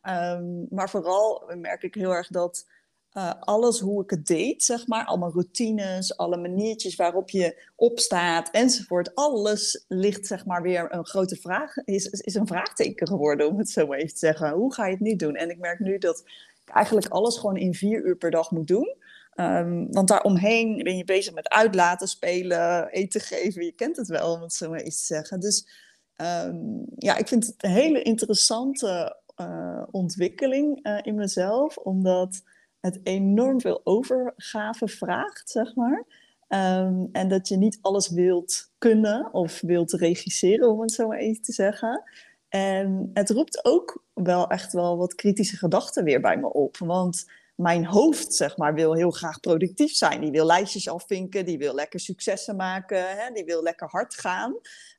um, (laughs) maar vooral merk ik heel erg dat uh, alles hoe ik het deed, zeg maar. Allemaal routines, alle maniertjes waarop je opstaat enzovoort. Alles ligt, zeg maar, weer een grote vraag. Is, is een vraagteken geworden, om het zo maar even te zeggen. Hoe ga je het nu doen? En ik merk nu dat ik eigenlijk alles gewoon in vier uur per dag moet doen. Um, want daaromheen ben je bezig met uitlaten, spelen, eten geven. Je kent het wel, om het zo maar eens te zeggen. Dus um, ja, ik vind het een hele interessante uh, ontwikkeling uh, in mezelf. Omdat het enorm veel overgave vraagt, zeg maar. Um, en dat je niet alles wilt kunnen of wilt regisseren, om het zo maar even te zeggen. En het roept ook wel echt wel wat kritische gedachten weer bij me op. Want mijn hoofd, zeg maar, wil heel graag productief zijn. Die wil lijstjes afvinken, die wil lekker successen maken, hè? die wil lekker hard gaan.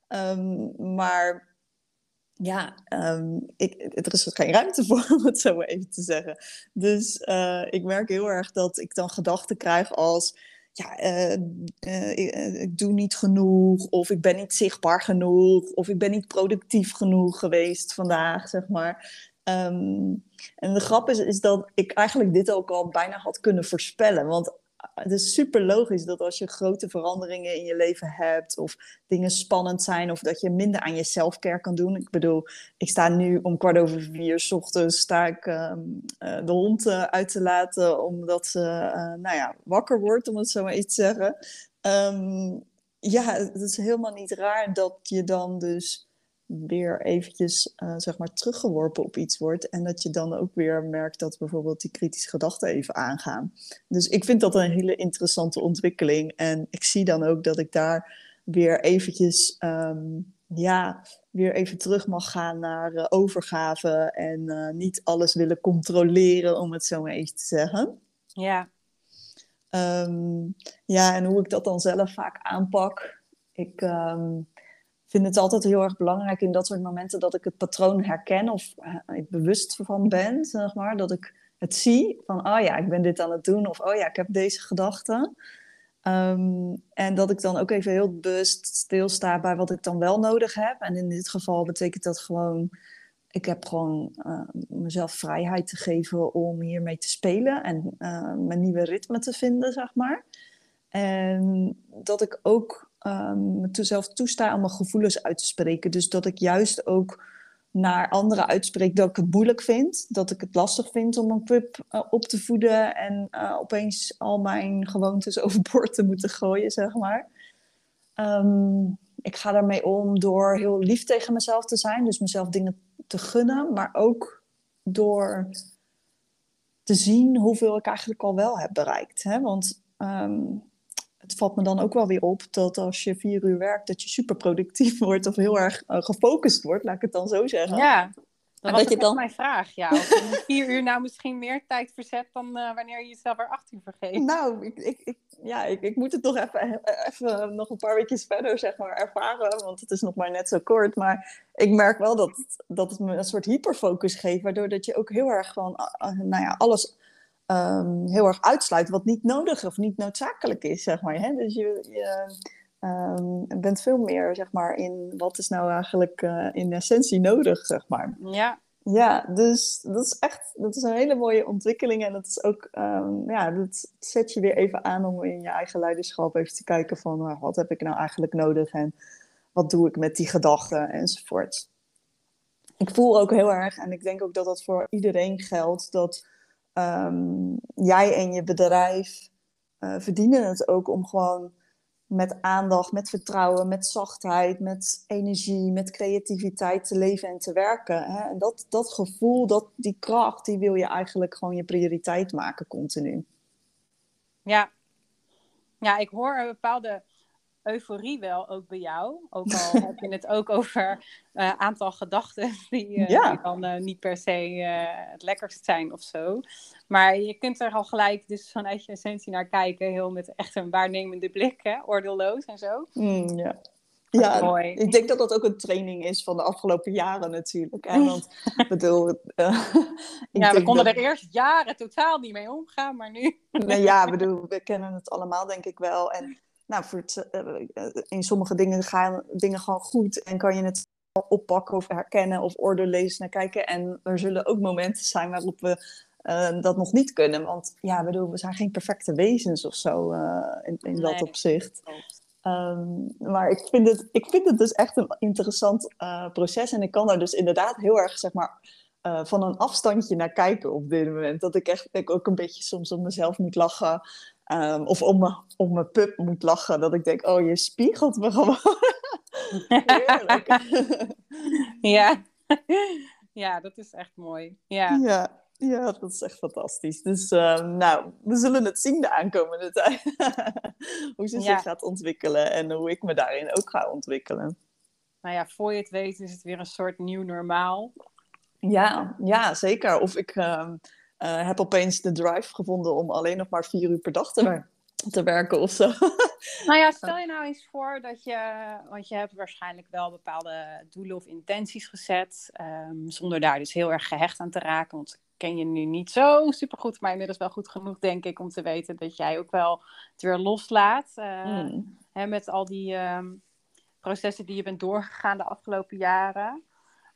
Um, maar ja, ik, er is geen ruimte voor, (laughs) om het zo maar even te zeggen. Dus uh, ik merk heel erg dat ik dan gedachten krijg als... Ja, uh, uh, ik, doe niet genoeg, of ik ben niet zichtbaar genoeg, of ik ben niet productief genoeg geweest vandaag, zeg maar. Um, en de grap is, is dat ik eigenlijk dit ook al bijna had kunnen voorspellen. Want het is super logisch dat als je grote veranderingen in je leven hebt, of dingen spannend zijn, of dat je minder aan je selfcare kan doen. Ik bedoel, ik sta nu om kwart over vier s ochtends sta ik um, uh, de hond uh, uit te laten, omdat ze uh, nou ja, wakker wordt, om het zo maar iets te zeggen. Um, ja, het is helemaal niet raar dat je dan dus weer eventjes uh, zeg maar teruggeworpen op iets wordt. En dat je dan ook weer merkt dat bijvoorbeeld die kritische gedachten even aangaan. Dus ik vind dat een hele interessante ontwikkeling. En ik zie dan ook dat ik daar weer eventjes, um, ja, weer even terug mag gaan naar uh, overgave. En uh, niet alles willen controleren, om het zo maar even te zeggen. Ja. Um, ja, en hoe ik dat dan zelf vaak aanpak. Ik... Um, vind het altijd heel erg belangrijk in dat soort momenten dat ik het patroon herken of uh, ik bewust van ben, zeg maar. Dat ik het zie van, oh ja, ik ben dit aan het doen of oh ja, ik heb deze gedachten. Um, en dat ik dan ook even heel bewust stilsta bij wat ik dan wel nodig heb. En in dit geval betekent dat gewoon, ik heb gewoon uh, mezelf vrijheid te geven om hiermee te spelen en uh, mijn nieuwe ritme te vinden, zeg maar. En dat ik ook um, mezelf toesta om mijn gevoelens uit te spreken. Dus dat ik juist ook naar anderen uitspreek dat ik het moeilijk vind. Dat ik het lastig vind om een pup uh, op te voeden en uh, opeens al mijn gewoontes (laughs) overboord te moeten gooien, zeg maar. Um, ik ga daarmee om door heel lief tegen mezelf te zijn. Dus mezelf dingen te gunnen, maar ook door te zien hoeveel ik eigenlijk al wel heb bereikt. Hè? Want um, het valt me dan ook wel weer op dat als je vier uur werkt, dat je super productief (laughs) wordt of heel erg uh, gefocust wordt, laat ik het dan zo zeggen. Ja, dat was je dan... mijn vraag. Ja, of je vier uur nou misschien meer tijd verzet dan uh, wanneer je jezelf er acht uur vergeet. Nou, ik, ik, ik ja, ik, ik moet het toch even, even nog een paar weekjes verder zeg maar, ervaren, want het is nog maar net zo kort. Maar ik merk wel dat, dat het me een soort hyperfocus geeft, waardoor dat je ook heel erg gewoon, nou ja, alles um, heel erg uitsluit wat niet nodig of niet noodzakelijk is, zeg maar. Hè? Dus je, je um, bent veel meer, zeg maar, in wat is nou eigenlijk uh, in essentie nodig, zeg maar. Ja. Ja, dus dat is echt dat is een hele mooie ontwikkeling. En dat is ook, um, ja, dat zet je weer even aan om in je eigen leiderschap even te kijken van uh, wat heb ik nou eigenlijk nodig en wat doe ik met die gedachten enzovoort. Ik voel ook heel erg, en ik denk ook dat dat voor iedereen geldt, dat um, jij en je bedrijf uh, verdienen het ook om gewoon met aandacht, met vertrouwen, met zachtheid, met energie, met creativiteit te leven en te werken. Hè? En dat, dat gevoel, dat, die kracht, die wil je eigenlijk gewoon je prioriteit maken continu. Ja, ja ik hoor een bepaalde euforie wel ook bij jou. Ook al (laughs) heb je het ook over een uh, aantal gedachten (laughs) die, uh, die dan uh, niet per se het lekkerst zijn of zo. Maar je kunt er al gelijk dus vanuit je essentie naar kijken. Heel met echt een waarnemende blik, hè? oordeelloos en zo. Mm, ja. Ja, mooi. ik denk dat dat ook een training is van de afgelopen jaren natuurlijk. Hè? (laughs) Want bedoel, ja, we konden er eerst jaren totaal niet mee omgaan, maar nu. nee, ja, bedoel, we kennen het allemaal denk ik wel. En nou, voor uh, in sommige dingen gaan dingen gewoon goed en kan je het oppakken of herkennen of orde lezen naar kijken. En er zullen ook momenten zijn waarop we uh, dat nog niet kunnen. Want ja, bedoel, we zijn geen perfecte wezens of zo uh, in, in dat opzicht. Um, maar ik vind, het, ik vind het dus echt een interessant proces. En ik kan daar dus inderdaad heel erg, zeg maar, van een afstandje naar kijken op dit moment. Dat ik echt ik ook een beetje soms om mezelf moet lachen. Um, of om, me, om mijn pup moet lachen. Dat ik denk, oh, je spiegelt me gewoon. (laughs) Heerlijk. (laughs) ja. ja, dat is echt mooi. Ja. ja. Ja, dat is echt fantastisch. Dus um, nou, we zullen het zien de aankomende (laughs) tijd. hoe ze zich gaat ontwikkelen en hoe ik me daarin ook ga ontwikkelen. Nou ja, voor je het weet is het weer een soort nieuw normaal. Ja, ja zeker. Of ik... Um, uh, heb opeens de drive gevonden om alleen nog maar vier uur per dag te, te werken of zo. (laughs) Nou ja, stel je nou eens voor dat je, want je hebt waarschijnlijk wel bepaalde doelen of intenties gezet, um, zonder daar dus heel erg gehecht aan te raken. Want ken je nu niet zo super goed, maar inmiddels wel goed genoeg, denk ik, om te weten dat jij ook wel het weer loslaat. Uh, mm. hè, met al die um, processen die je bent doorgegaan de afgelopen jaren.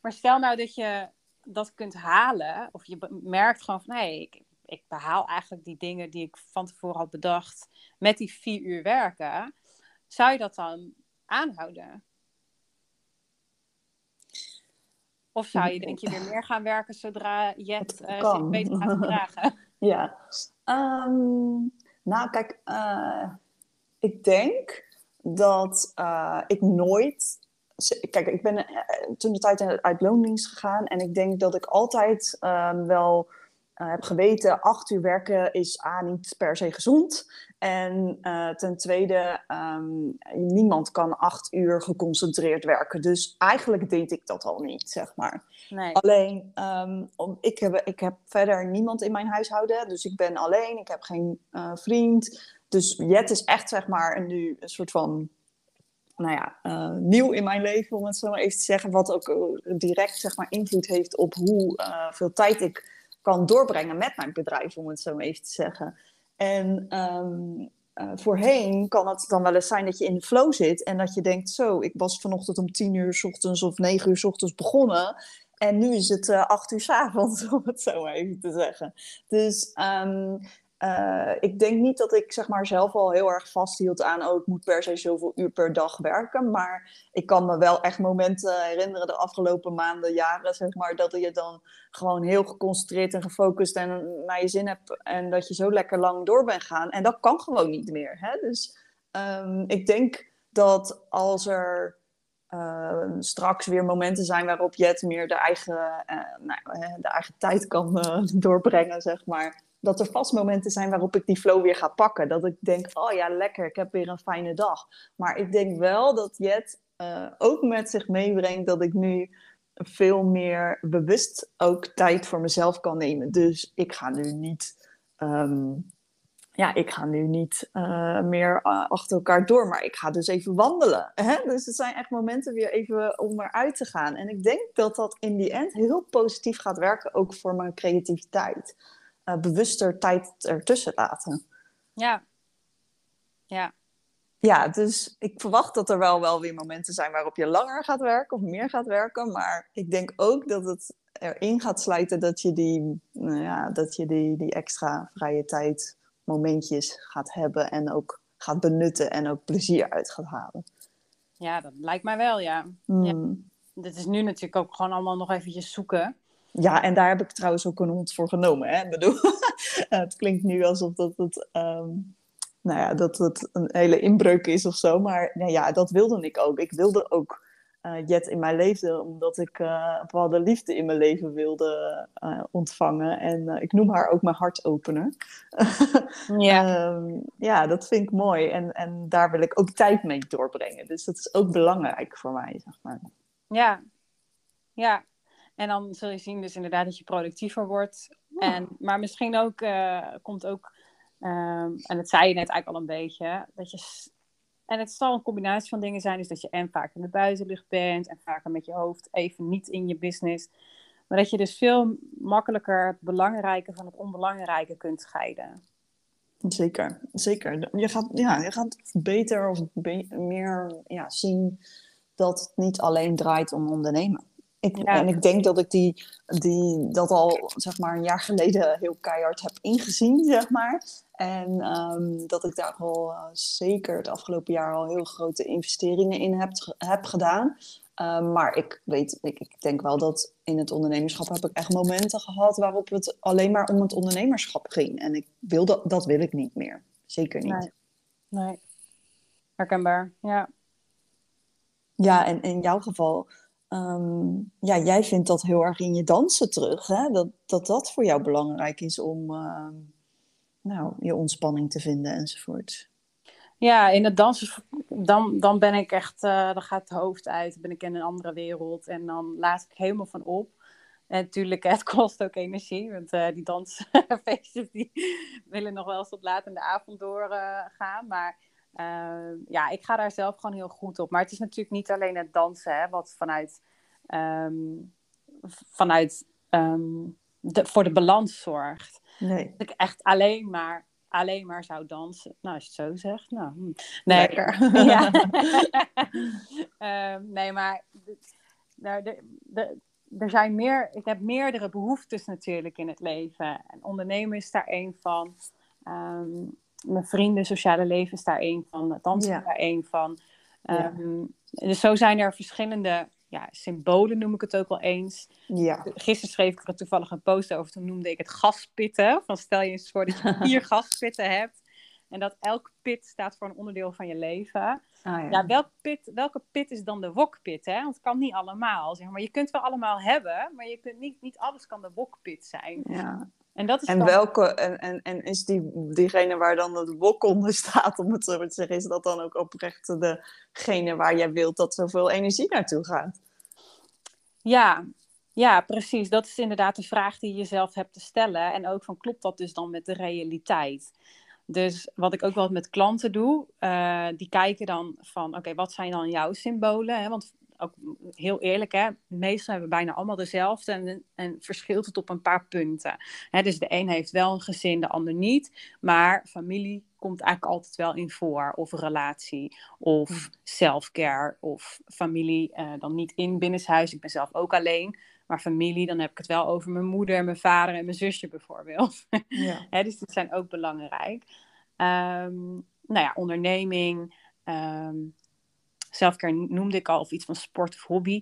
Maar stel nou dat je dat kunt halen, of je merkt gewoon van hé, hey, ik, ik behaal eigenlijk die dingen die ik van tevoren had bedacht met die vier uur werken, zou je dat dan aanhouden? Of zou je denk je weer meer gaan werken zodra je het uh, zich beter gaat gedragen? (laughs) (laughs) ja. Um, nou, kijk, uh, ik denk dat uh, ik nooit kijk, ik ben eh, toen de tijd uit loondienst gegaan en ik denk dat ik altijd um, wel uh, heb geweten, acht uur werken is A, niet per se gezond. En uh, ten tweede, um, niemand kan acht uur geconcentreerd werken. Dus eigenlijk deed ik dat al niet, zeg maar. Nee. Alleen, um, om, ik, heb, ik heb verder niemand in mijn huishouden. Dus ik ben alleen, ik heb geen uh, vriend. Dus Jet is echt, zeg maar, nu een soort van nou ja, uh, nieuw in mijn leven, om het zo maar even te zeggen. Wat ook uh, direct zeg maar, invloed heeft op hoe uh, veel tijd ik kan doorbrengen met mijn bedrijf, om het zo maar even te zeggen. En um, voorheen kan het dan wel eens zijn dat je in de flow zit en dat je denkt: Zo, ik was vanochtend om tien uur s ochtends of negen uur s ochtends begonnen. En nu is het acht uur s avonds, (laughs) om het zo maar even te zeggen. Dus um, uh, ik denk niet dat ik zeg maar, zelf al heel erg vasthield aan, oh, ik moet per se zoveel uur per dag werken. Maar ik kan me wel echt momenten herinneren de afgelopen maanden, jaren, zeg maar, dat je dan gewoon heel geconcentreerd en gefocust en naar je zin hebt. En dat je zo lekker lang door bent gaan. En dat kan gewoon niet meer. Hè? Dus um, ik denk dat als er uh, straks weer momenten zijn waarop Jet meer de eigen, uh, nou, de eigen tijd kan (laughs) doorbrengen, zeg maar dat er vast momenten zijn waarop ik die flow weer ga pakken. Dat ik denk, oh ja, lekker, ik heb weer een fijne dag. Maar ik denk wel dat Jet uh, ook met zich meebrengt dat ik nu veel meer bewust ook tijd voor mezelf kan nemen. Dus ik ga nu niet, ehm, ja, ik ga nu niet uh, meer uh, achter elkaar door, maar ik ga dus even wandelen. Hè? Dus het zijn echt momenten weer even om eruit te gaan. En ik denk dat dat in die end heel positief gaat werken, ook voor mijn creativiteit. Uh, bewuster tijd ertussen laten. Ja. Ja, ja, dus ik verwacht dat er wel, wel weer momenten zijn waarop je langer gaat werken of meer gaat werken. Maar ik denk ook dat het erin gaat sluiten dat je die, nou ja, dat je die, die extra vrije tijd momentjes gaat hebben en ook gaat benutten en ook plezier uit gaat halen. Ja, dat lijkt mij wel, ja. Mm. ja. Dit is nu natuurlijk ook gewoon allemaal nog eventjes zoeken. Ja, en daar heb ik trouwens ook een hond voor genomen. Hè? Ik bedoel, (laughs) het klinkt nu alsof dat het um, nou ja, dat het een hele inbreuk is of zo. Maar nou ja, dat wilde ik ook. Ik wilde ook uh, Jet in mijn leven, omdat ik uh, een bepaalde liefde in mijn leven wilde uh, ontvangen. En ik noem haar ook mijn hartopener. (laughs) ja. um, ja, dat vind ik mooi. En, en daar wil ik ook tijd mee doorbrengen. Dus dat is ook belangrijk voor mij, zeg maar. Ja, ja. En dan zul je zien dus inderdaad dat je productiever wordt. En, maar misschien ook komt ook Um, en dat zei je net eigenlijk al een beetje. Dat je, en het zal een combinatie van dingen zijn. Dus dat je en vaak in de buitenlucht bent. En vaker met je hoofd even niet in je business. Maar dat je dus veel makkelijker het belangrijke van het onbelangrijke kunt scheiden. Zeker, zeker. Je gaat, ja, je gaat beter of meer ja, zien dat het niet alleen draait om ondernemen. Ik, En ik denk dat ik die, die, dat al zeg maar, een jaar geleden heel keihard heb ingezien, zeg maar. En um, dat ik daar al uh, zeker het afgelopen jaar al heel grote investeringen in heb, heb gedaan. Um, maar ik weet, ik, ik, denk wel dat in het ondernemerschap heb ik echt momenten gehad waarop het alleen maar om het ondernemerschap ging. En ik wil dat, dat wil ik niet meer. Zeker niet. Nee. nee. Herkenbaar, ja. Ja, en in jouw geval Um, ja, jij vindt dat heel erg in je dansen terug. Hè? Dat, dat dat voor jou belangrijk is om uh, nou, je ontspanning te vinden enzovoort. Ja, in het dansen, dan, dan ben ik echt, uh, dan gaat het hoofd uit, dan ben ik in een andere wereld en dan laat ik helemaal van op. En natuurlijk, (laughs) het kost ook energie, want uh, die dansfeestjes die (laughs) willen nog wel eens tot laat in de avond doorgaan. maar Ehm, ja, ik ga daar zelf gewoon heel goed op. Maar het is natuurlijk niet alleen het dansen, hè, wat vanuit, ehm, vanuit ehm, de, voor de balans zorgt. Nee. Dat ik echt alleen maar, alleen maar zou dansen. Nou, als je het zo zegt. Nou, hm. nee. (laughs) Ja. (laughs) nee, maar nou, de, de, er zijn meer, ik heb meerdere behoeftes natuurlijk in het leven. En ondernemen is daar één van mijn vrienden, sociale leven is daar één van, dansen is daar één van. Um, Dus zo zijn er verschillende ja, symbolen, noem ik het ook wel eens. Ja. Gisteren schreef ik er toevallig een post over, toen noemde ik het gaspitten. Van stel je eens voor dat je vier (laughs) gaspitten hebt. En dat elk pit staat voor een onderdeel van je leven. Ah, ja. ja welk pit, welke pit is dan de wokpit? Hè? Want het kan niet allemaal. Zeg maar. Je kunt wel allemaal hebben, maar je kunt niet, niet alles kan de wokpit zijn. Ja. En, dat is en welke, en, en, en is die, diegene waar dan het wok onder staat, om het zo te zeggen, is dat dan ook oprecht degene waar jij wilt dat zoveel energie naartoe gaat? Ja, ja, precies. Dat is inderdaad de vraag die je jezelf hebt te stellen. En ook van klopt dat dus dan met de realiteit? Dus wat ik ook wel met klanten doe, uh, die kijken dan van, oké, wat zijn dan jouw symbolen? Hè? Want ook heel eerlijk, hè, meestal hebben we bijna allemaal dezelfde en, en verschilt het op een paar punten. Hè, dus de een heeft wel een gezin, de ander niet. Maar familie komt eigenlijk altijd wel in voor. Of relatie, of self-care, of familie uh, dan niet in binnenshuis. Ik ben zelf ook alleen. Maar familie, dan heb ik het wel over mijn moeder, mijn vader en mijn zusje bijvoorbeeld. (laughs) Ja. Hè, dus die zijn ook belangrijk. Um, nou ja, onderneming, um, Zelfcare noemde ik al, of iets van sport of hobby.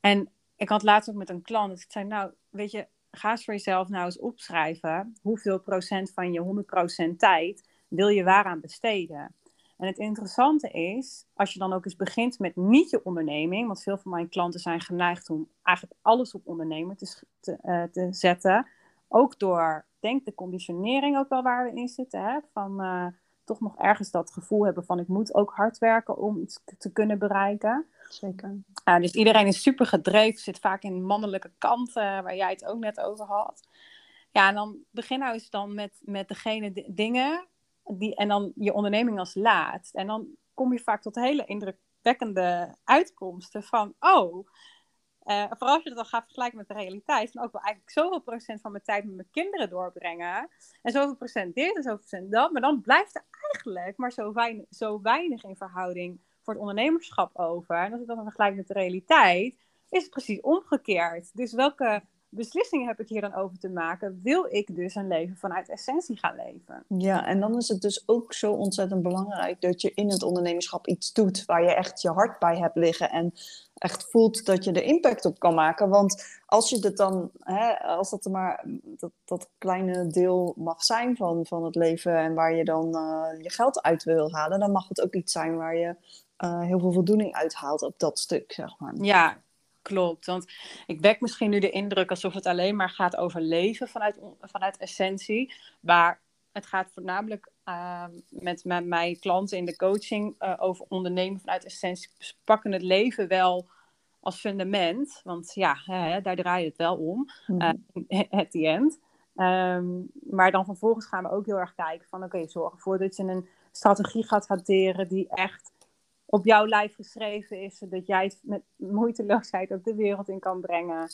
En ik had laatst ook met een klant, dus ik zei, nou, weet je, ga eens voor jezelf nou eens opschrijven. Hoeveel procent van je 100% tijd wil je waaraan besteden? En het interessante is, als je dan ook eens begint met niet je onderneming, want veel van mijn klanten zijn geneigd om eigenlijk alles op ondernemen te, te, uh, te zetten, ook door denk de conditionering ook wel waar we in zitten. Hè? Van uh, toch nog ergens dat gevoel hebben van ik moet ook hard werken om iets te kunnen bereiken. Zeker. Uh, dus iedereen is super gedreven, zit vaak in mannelijke kanten, waar jij het ook net over had. Ja, en dan begin nou eens dan met, met degene dingen die, en dan je onderneming als laatst. En dan kom je vaak tot hele indrukwekkende uitkomsten van, oh, uh, vooral als je het dan gaat vergelijken met de realiteit, dan ook wel eigenlijk zoveel procent van mijn tijd met mijn kinderen doorbrengen. En zoveel procent dit en zoveel procent dat. Maar dan blijft er eigenlijk maar zo weinig, zo weinig in verhouding voor het ondernemerschap over. En als ik dat dan vergelijk met de realiteit, is het precies omgekeerd. Dus welke beslissingen heb ik hier dan over te maken? Wil ik dus een leven vanuit essentie gaan leven? Ja, en dan is het dus ook zo ontzettend belangrijk dat je in het ondernemerschap iets doet waar je echt je hart bij hebt liggen en echt voelt dat je er impact op kan maken. Want als je het dan, hè, als dat maar dat, dat kleine deel mag zijn van, van het leven en waar je dan uh, je geld uit wil halen, dan mag het ook iets zijn waar je uh, heel veel voldoening uithaalt op dat stuk, zeg maar. Ja, klopt. Want ik wek misschien nu de indruk alsof het alleen maar gaat over leven vanuit, vanuit essentie. Maar het gaat voornamelijk uh, met, met mijn klanten in de coaching uh, over ondernemen vanuit essentie. Ze pakken het leven wel als fundament. Want ja, hè, daar draait het wel om. Mm (laughs) at the end. Um, maar dan vervolgens gaan we ook heel erg kijken van... oké, okay, zorg ervoor dat je een strategie gaat hanteren... die echt op jouw lijf geschreven is, zodat jij het met moeiteloosheid ook de wereld in kan brengen.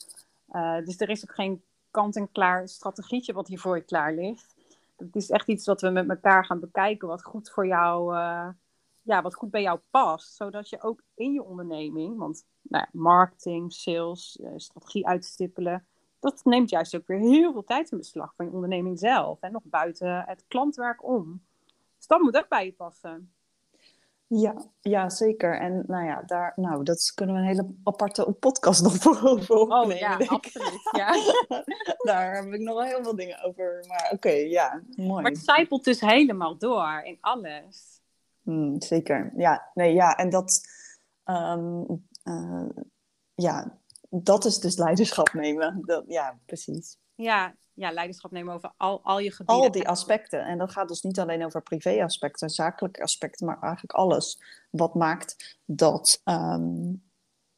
Uh, dus er is ook geen kant-en-klaar strategietje wat hier voor je klaar ligt. Het is echt iets wat we met elkaar gaan bekijken, wat goed voor jou, uh, ja, wat goed bij jou past. Zodat je ook in je onderneming, want nou ja, marketing, sales, uh, strategie uitstippelen, dat neemt juist ook weer heel veel tijd in beslag van je onderneming zelf. En nog buiten het klantwerk om. Dus dat moet ook bij je passen. Ja, ja, zeker. En nou ja, daar, nou, dat kunnen we een hele aparte podcast nog voor (laughs) over opnemen. Oh ja, absoluut. Ja. (laughs) daar heb ik nog wel heel veel dingen over. Maar oké, ja, mooi. Maar het zijpelt dus helemaal door in alles. Hmm, zeker, ja. Nee, ja, en dat, um, uh, ja, dat is dus leiderschap nemen. Dat, ja, precies. Ja, ja, leiderschap nemen over al, al je gebieden. Al die aspecten. En dat gaat dus niet alleen over privé-aspecten, zakelijke aspecten, maar eigenlijk alles wat maakt dat um,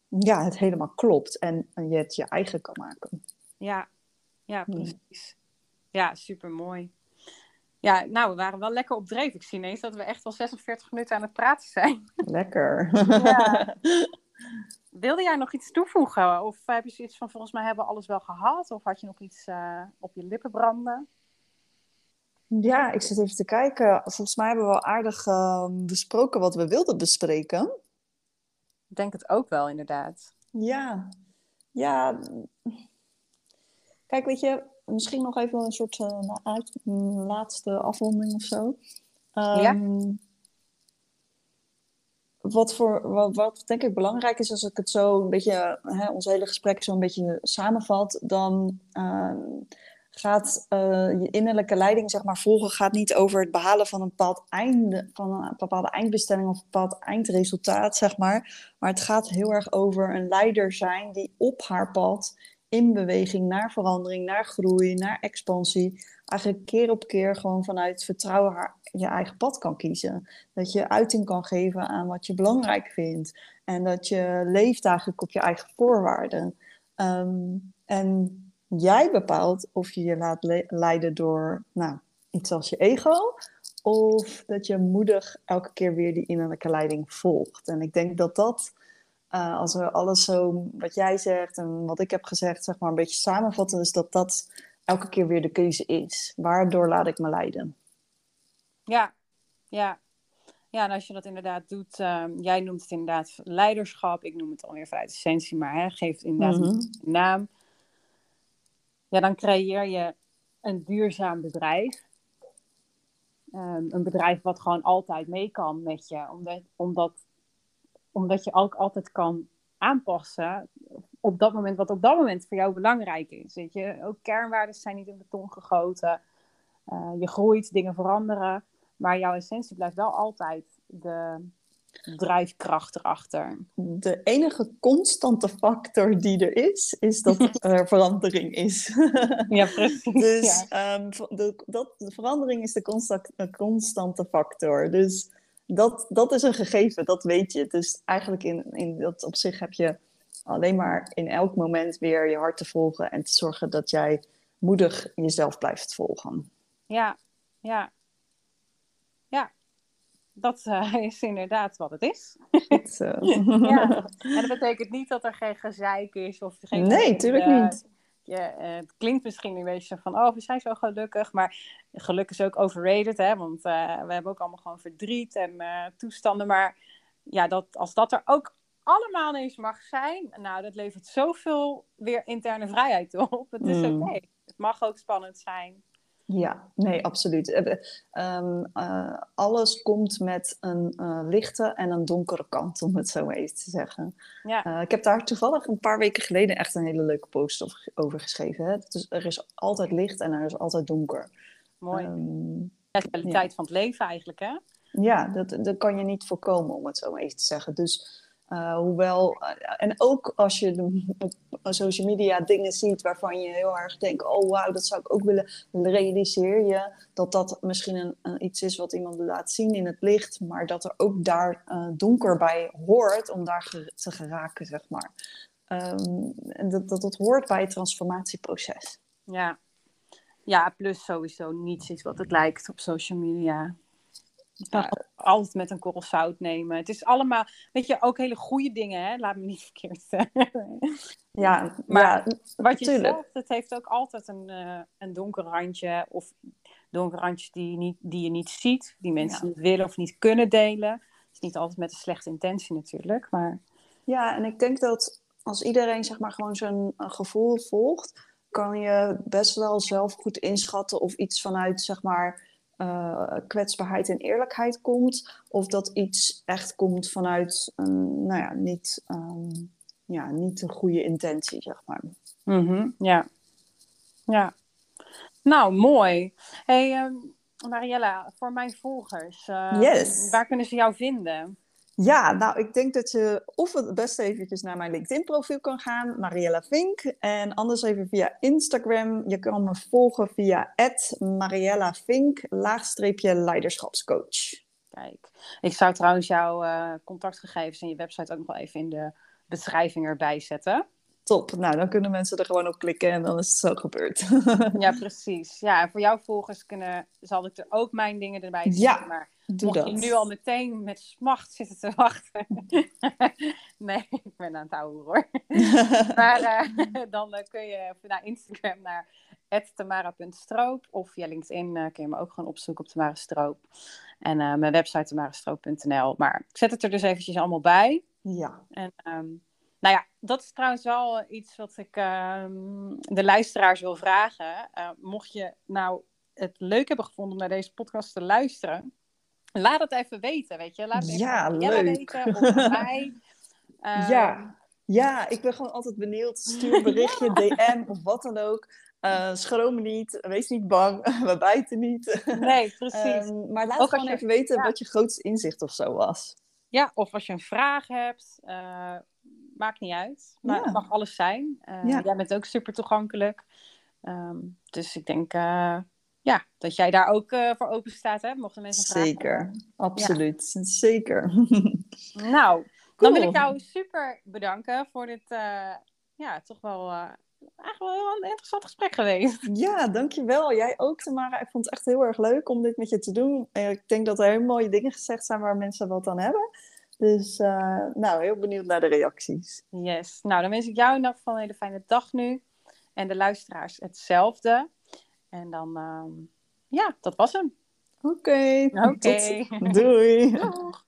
ja, het helemaal klopt en je het je eigen kan maken. Ja, ja precies. Ja, super mooi. Ja, nou, we waren wel lekker op dreef. Ik zie ineens dat we echt wel 46 minuten aan het praten zijn. Lekker. Ja. (laughs) Wilde jij nog iets toevoegen? Of heb je zoiets van, volgens mij hebben we alles wel gehad? Of had je nog iets uh, op je lippen branden? Ja, ik zit even te kijken. Volgens mij hebben we wel aardig uh, besproken wat we wilden bespreken. Ik denk het ook wel, inderdaad. Ja, ja. Kijk, weet je, misschien nog even een soort uh, uit, laatste afronding of zo. Um, ja ehm, wat, voor, wat, wat, denk ik belangrijk is, als ik het zo een beetje, hè, ons hele gesprek zo een beetje samenvat, dan uh, gaat uh, je innerlijke leiding, zeg maar, volgen, gaat niet over het behalen van een bepaald einde, van een bepaalde eindbestelling of een bepaald eindresultaat, zeg maar. Maar het gaat heel erg over een leider zijn die op haar pad in beweging naar verandering, naar groei, naar expansie, eigenlijk keer op keer gewoon vanuit vertrouwen haar, je eigen pad kan kiezen. Dat je uiting kan geven aan wat je belangrijk vindt. En dat je leeft eigenlijk op je eigen voorwaarden. Um, en jij bepaalt of je je laat le leiden door nou, iets als je ego. Of dat je moedig elke keer weer die innerlijke leiding volgt. En ik denk dat dat, uh, als we alles zo wat jij zegt en wat ik heb gezegd, zeg maar een beetje samenvatten, is dat dat elke keer weer de keuze is. Waardoor laat ik me leiden? Ja, ja. Ja, en als je dat inderdaad doet, um, jij noemt het inderdaad leiderschap, ik noem het alweer vanuit essentie, maar hè, geeft inderdaad mm -hmm. een naam. Ja, dan creëer je een duurzaam bedrijf. Um, een bedrijf wat gewoon altijd mee kan met je, omdat, omdat, omdat je ook altijd kan aanpassen op dat moment, wat op dat moment voor jou belangrijk is. Weet je, ook kernwaarden zijn niet in beton gegoten. Uh, je groeit, dingen veranderen. Maar jouw essentie blijft wel altijd de, drijfkracht erachter? De enige constante factor die er is, is dat (laughs) er verandering is. (laughs) ja, precies. Dus ehm, de, dat, de verandering is de constante factor. Dus dat, dat is een gegeven, dat weet je. Dus eigenlijk in, in dat op zich heb je alleen maar in elk moment weer je hart te volgen en te zorgen dat jij moedig jezelf blijft volgen. Ja, ja. Ja, dat uh, (laughs) is inderdaad wat het is. ja. (laughs) En dat betekent niet dat er geen gezeik is of geen. Nee, natuurlijk uh, niet. Ja, uh, het klinkt misschien een beetje van, oh, we zijn zo gelukkig. Maar geluk is ook overrated, hè? Want we hebben ook allemaal gewoon verdriet en toestanden. Maar ja, dat, als dat er ook allemaal eens mag zijn, nou, dat levert zoveel weer interne vrijheid op. (laughs) Het is mm. oké. Het mag ook spannend zijn. Ja, nee, absoluut. Um, uh, alles komt met een uh, lichte en een donkere kant, om het zo even te zeggen. Ja. Uh, ik heb daar toevallig een paar weken geleden echt een hele leuke post over geschreven. Hè? Dus er is altijd licht en er is altijd donker. Mooi. Um, de kwaliteit ja. van het leven eigenlijk, hè? Ja, dat, dat kan je niet voorkomen, om het zo even te zeggen. Dus hoewel, en ook als je op social media dingen ziet waarvan je heel erg denkt: oh wauw, dat zou ik ook willen, realiseer je dat dat misschien een, iets is wat iemand laat zien in het licht, maar dat er ook daar uh, donker bij hoort om daar te geraken, zeg maar. Um, en dat, dat, dat hoort bij het transformatieproces. Ja. ja, plus sowieso niets is wat het lijkt op social media. Ja. Altijd met een korrel zout nemen. Het is allemaal, weet je, ook hele goede dingen, hè? Laat me niet (laughs) verkeerd zeggen. Ja, maar ja, wat je tuurlijk. zegt, het heeft ook altijd een, uh, een donker randje. Of donker randjes die je niet, die je niet ziet, die mensen niet willen of niet kunnen delen. Het is niet altijd met een slechte intentie natuurlijk, maar... Ja, en ik denk dat als iedereen zeg maar gewoon zijn gevoel volgt, kan je best wel zelf goed inschatten of iets vanuit zeg maar uh, kwetsbaarheid en eerlijkheid komt, of dat iets echt komt vanuit een, nou ja, niet, um, ja, niet een goede intentie, zeg maar. Mm -hmm, ja. ja. Nou, mooi. Hey, um, Mariella, voor mijn volgers, uh, yes. waar kunnen ze jou vinden? Ja, nou, ik denk dat je of het beste eventjes naar mijn LinkedIn-profiel kan gaan, Mariella Vink. En anders even via Instagram. Je kan me volgen via Mariella Vink, laagstreepje leiderschapscoach. Kijk, ik zou trouwens jouw uh, contactgegevens en je website ook nog wel even in de beschrijving erbij zetten. Top, nou dan kunnen mensen er gewoon op klikken en dan is het zo gebeurd. (laughs) ja, precies. Ja, en voor jouw volgers kunnen, zal ik er ook mijn dingen erbij zetten. Ja. Maar Doe Mocht dat. je nu al meteen met smacht zitten te wachten. (laughs) nee, ik ben aan het houden hoor. (laughs) maar uh, dan uh, kun je naar Instagram naar tamara.stroop. Of via LinkedIn uh, kun je me ook gewoon opzoeken op Tamara Stroop. En mijn website tamarastroop.nl. Maar ik zet het er dus eventjes allemaal bij. Ja. En um, nou ja, dat is trouwens wel iets wat ik ehm, de luisteraars wil vragen. mocht je nou het leuk hebben gevonden om naar deze podcast te luisteren Laat het even weten, weet je. Laat het ja, leuk. weten of (laughs) mij. Uh, ja. ja, ik ben gewoon altijd benieuwd. Stuur een berichtje, (laughs) DM of wat dan ook. Uh, schroom niet, wees niet bang, (laughs) we bijten niet. Nee, precies. Um, maar laat ook gewoon je, even weten ja. wat je grootste inzicht of zo was. Ja, of als je een vraag hebt, uh, maakt niet uit. Maar ja. het mag alles zijn. Ja. Jij bent ook super toegankelijk. Um, dus ik denk, ja, dat jij daar ook uh, voor open staat, hè? Mochten mensen vragen. Zeker, absoluut. Ja. Zeker. (laughs) nou, cool. dan wil ik jou super bedanken voor dit, ja, toch wel, eigenlijk wel een interessant gesprek geweest. Ja, dankjewel. Jij ook, Tamara. Ik vond het echt heel erg leuk om dit met je te doen. Ik denk dat er heel mooie dingen gezegd zijn waar mensen wat aan hebben. Dus, nou, heel benieuwd naar de reacties. Yes. Nou, dan wens ik jou in ieder geval een hele fijne dag nu. En de luisteraars hetzelfde. En dan, um, ja, dat was hem. Oké. Okay. (laughs) Okay. Doei. Doeg.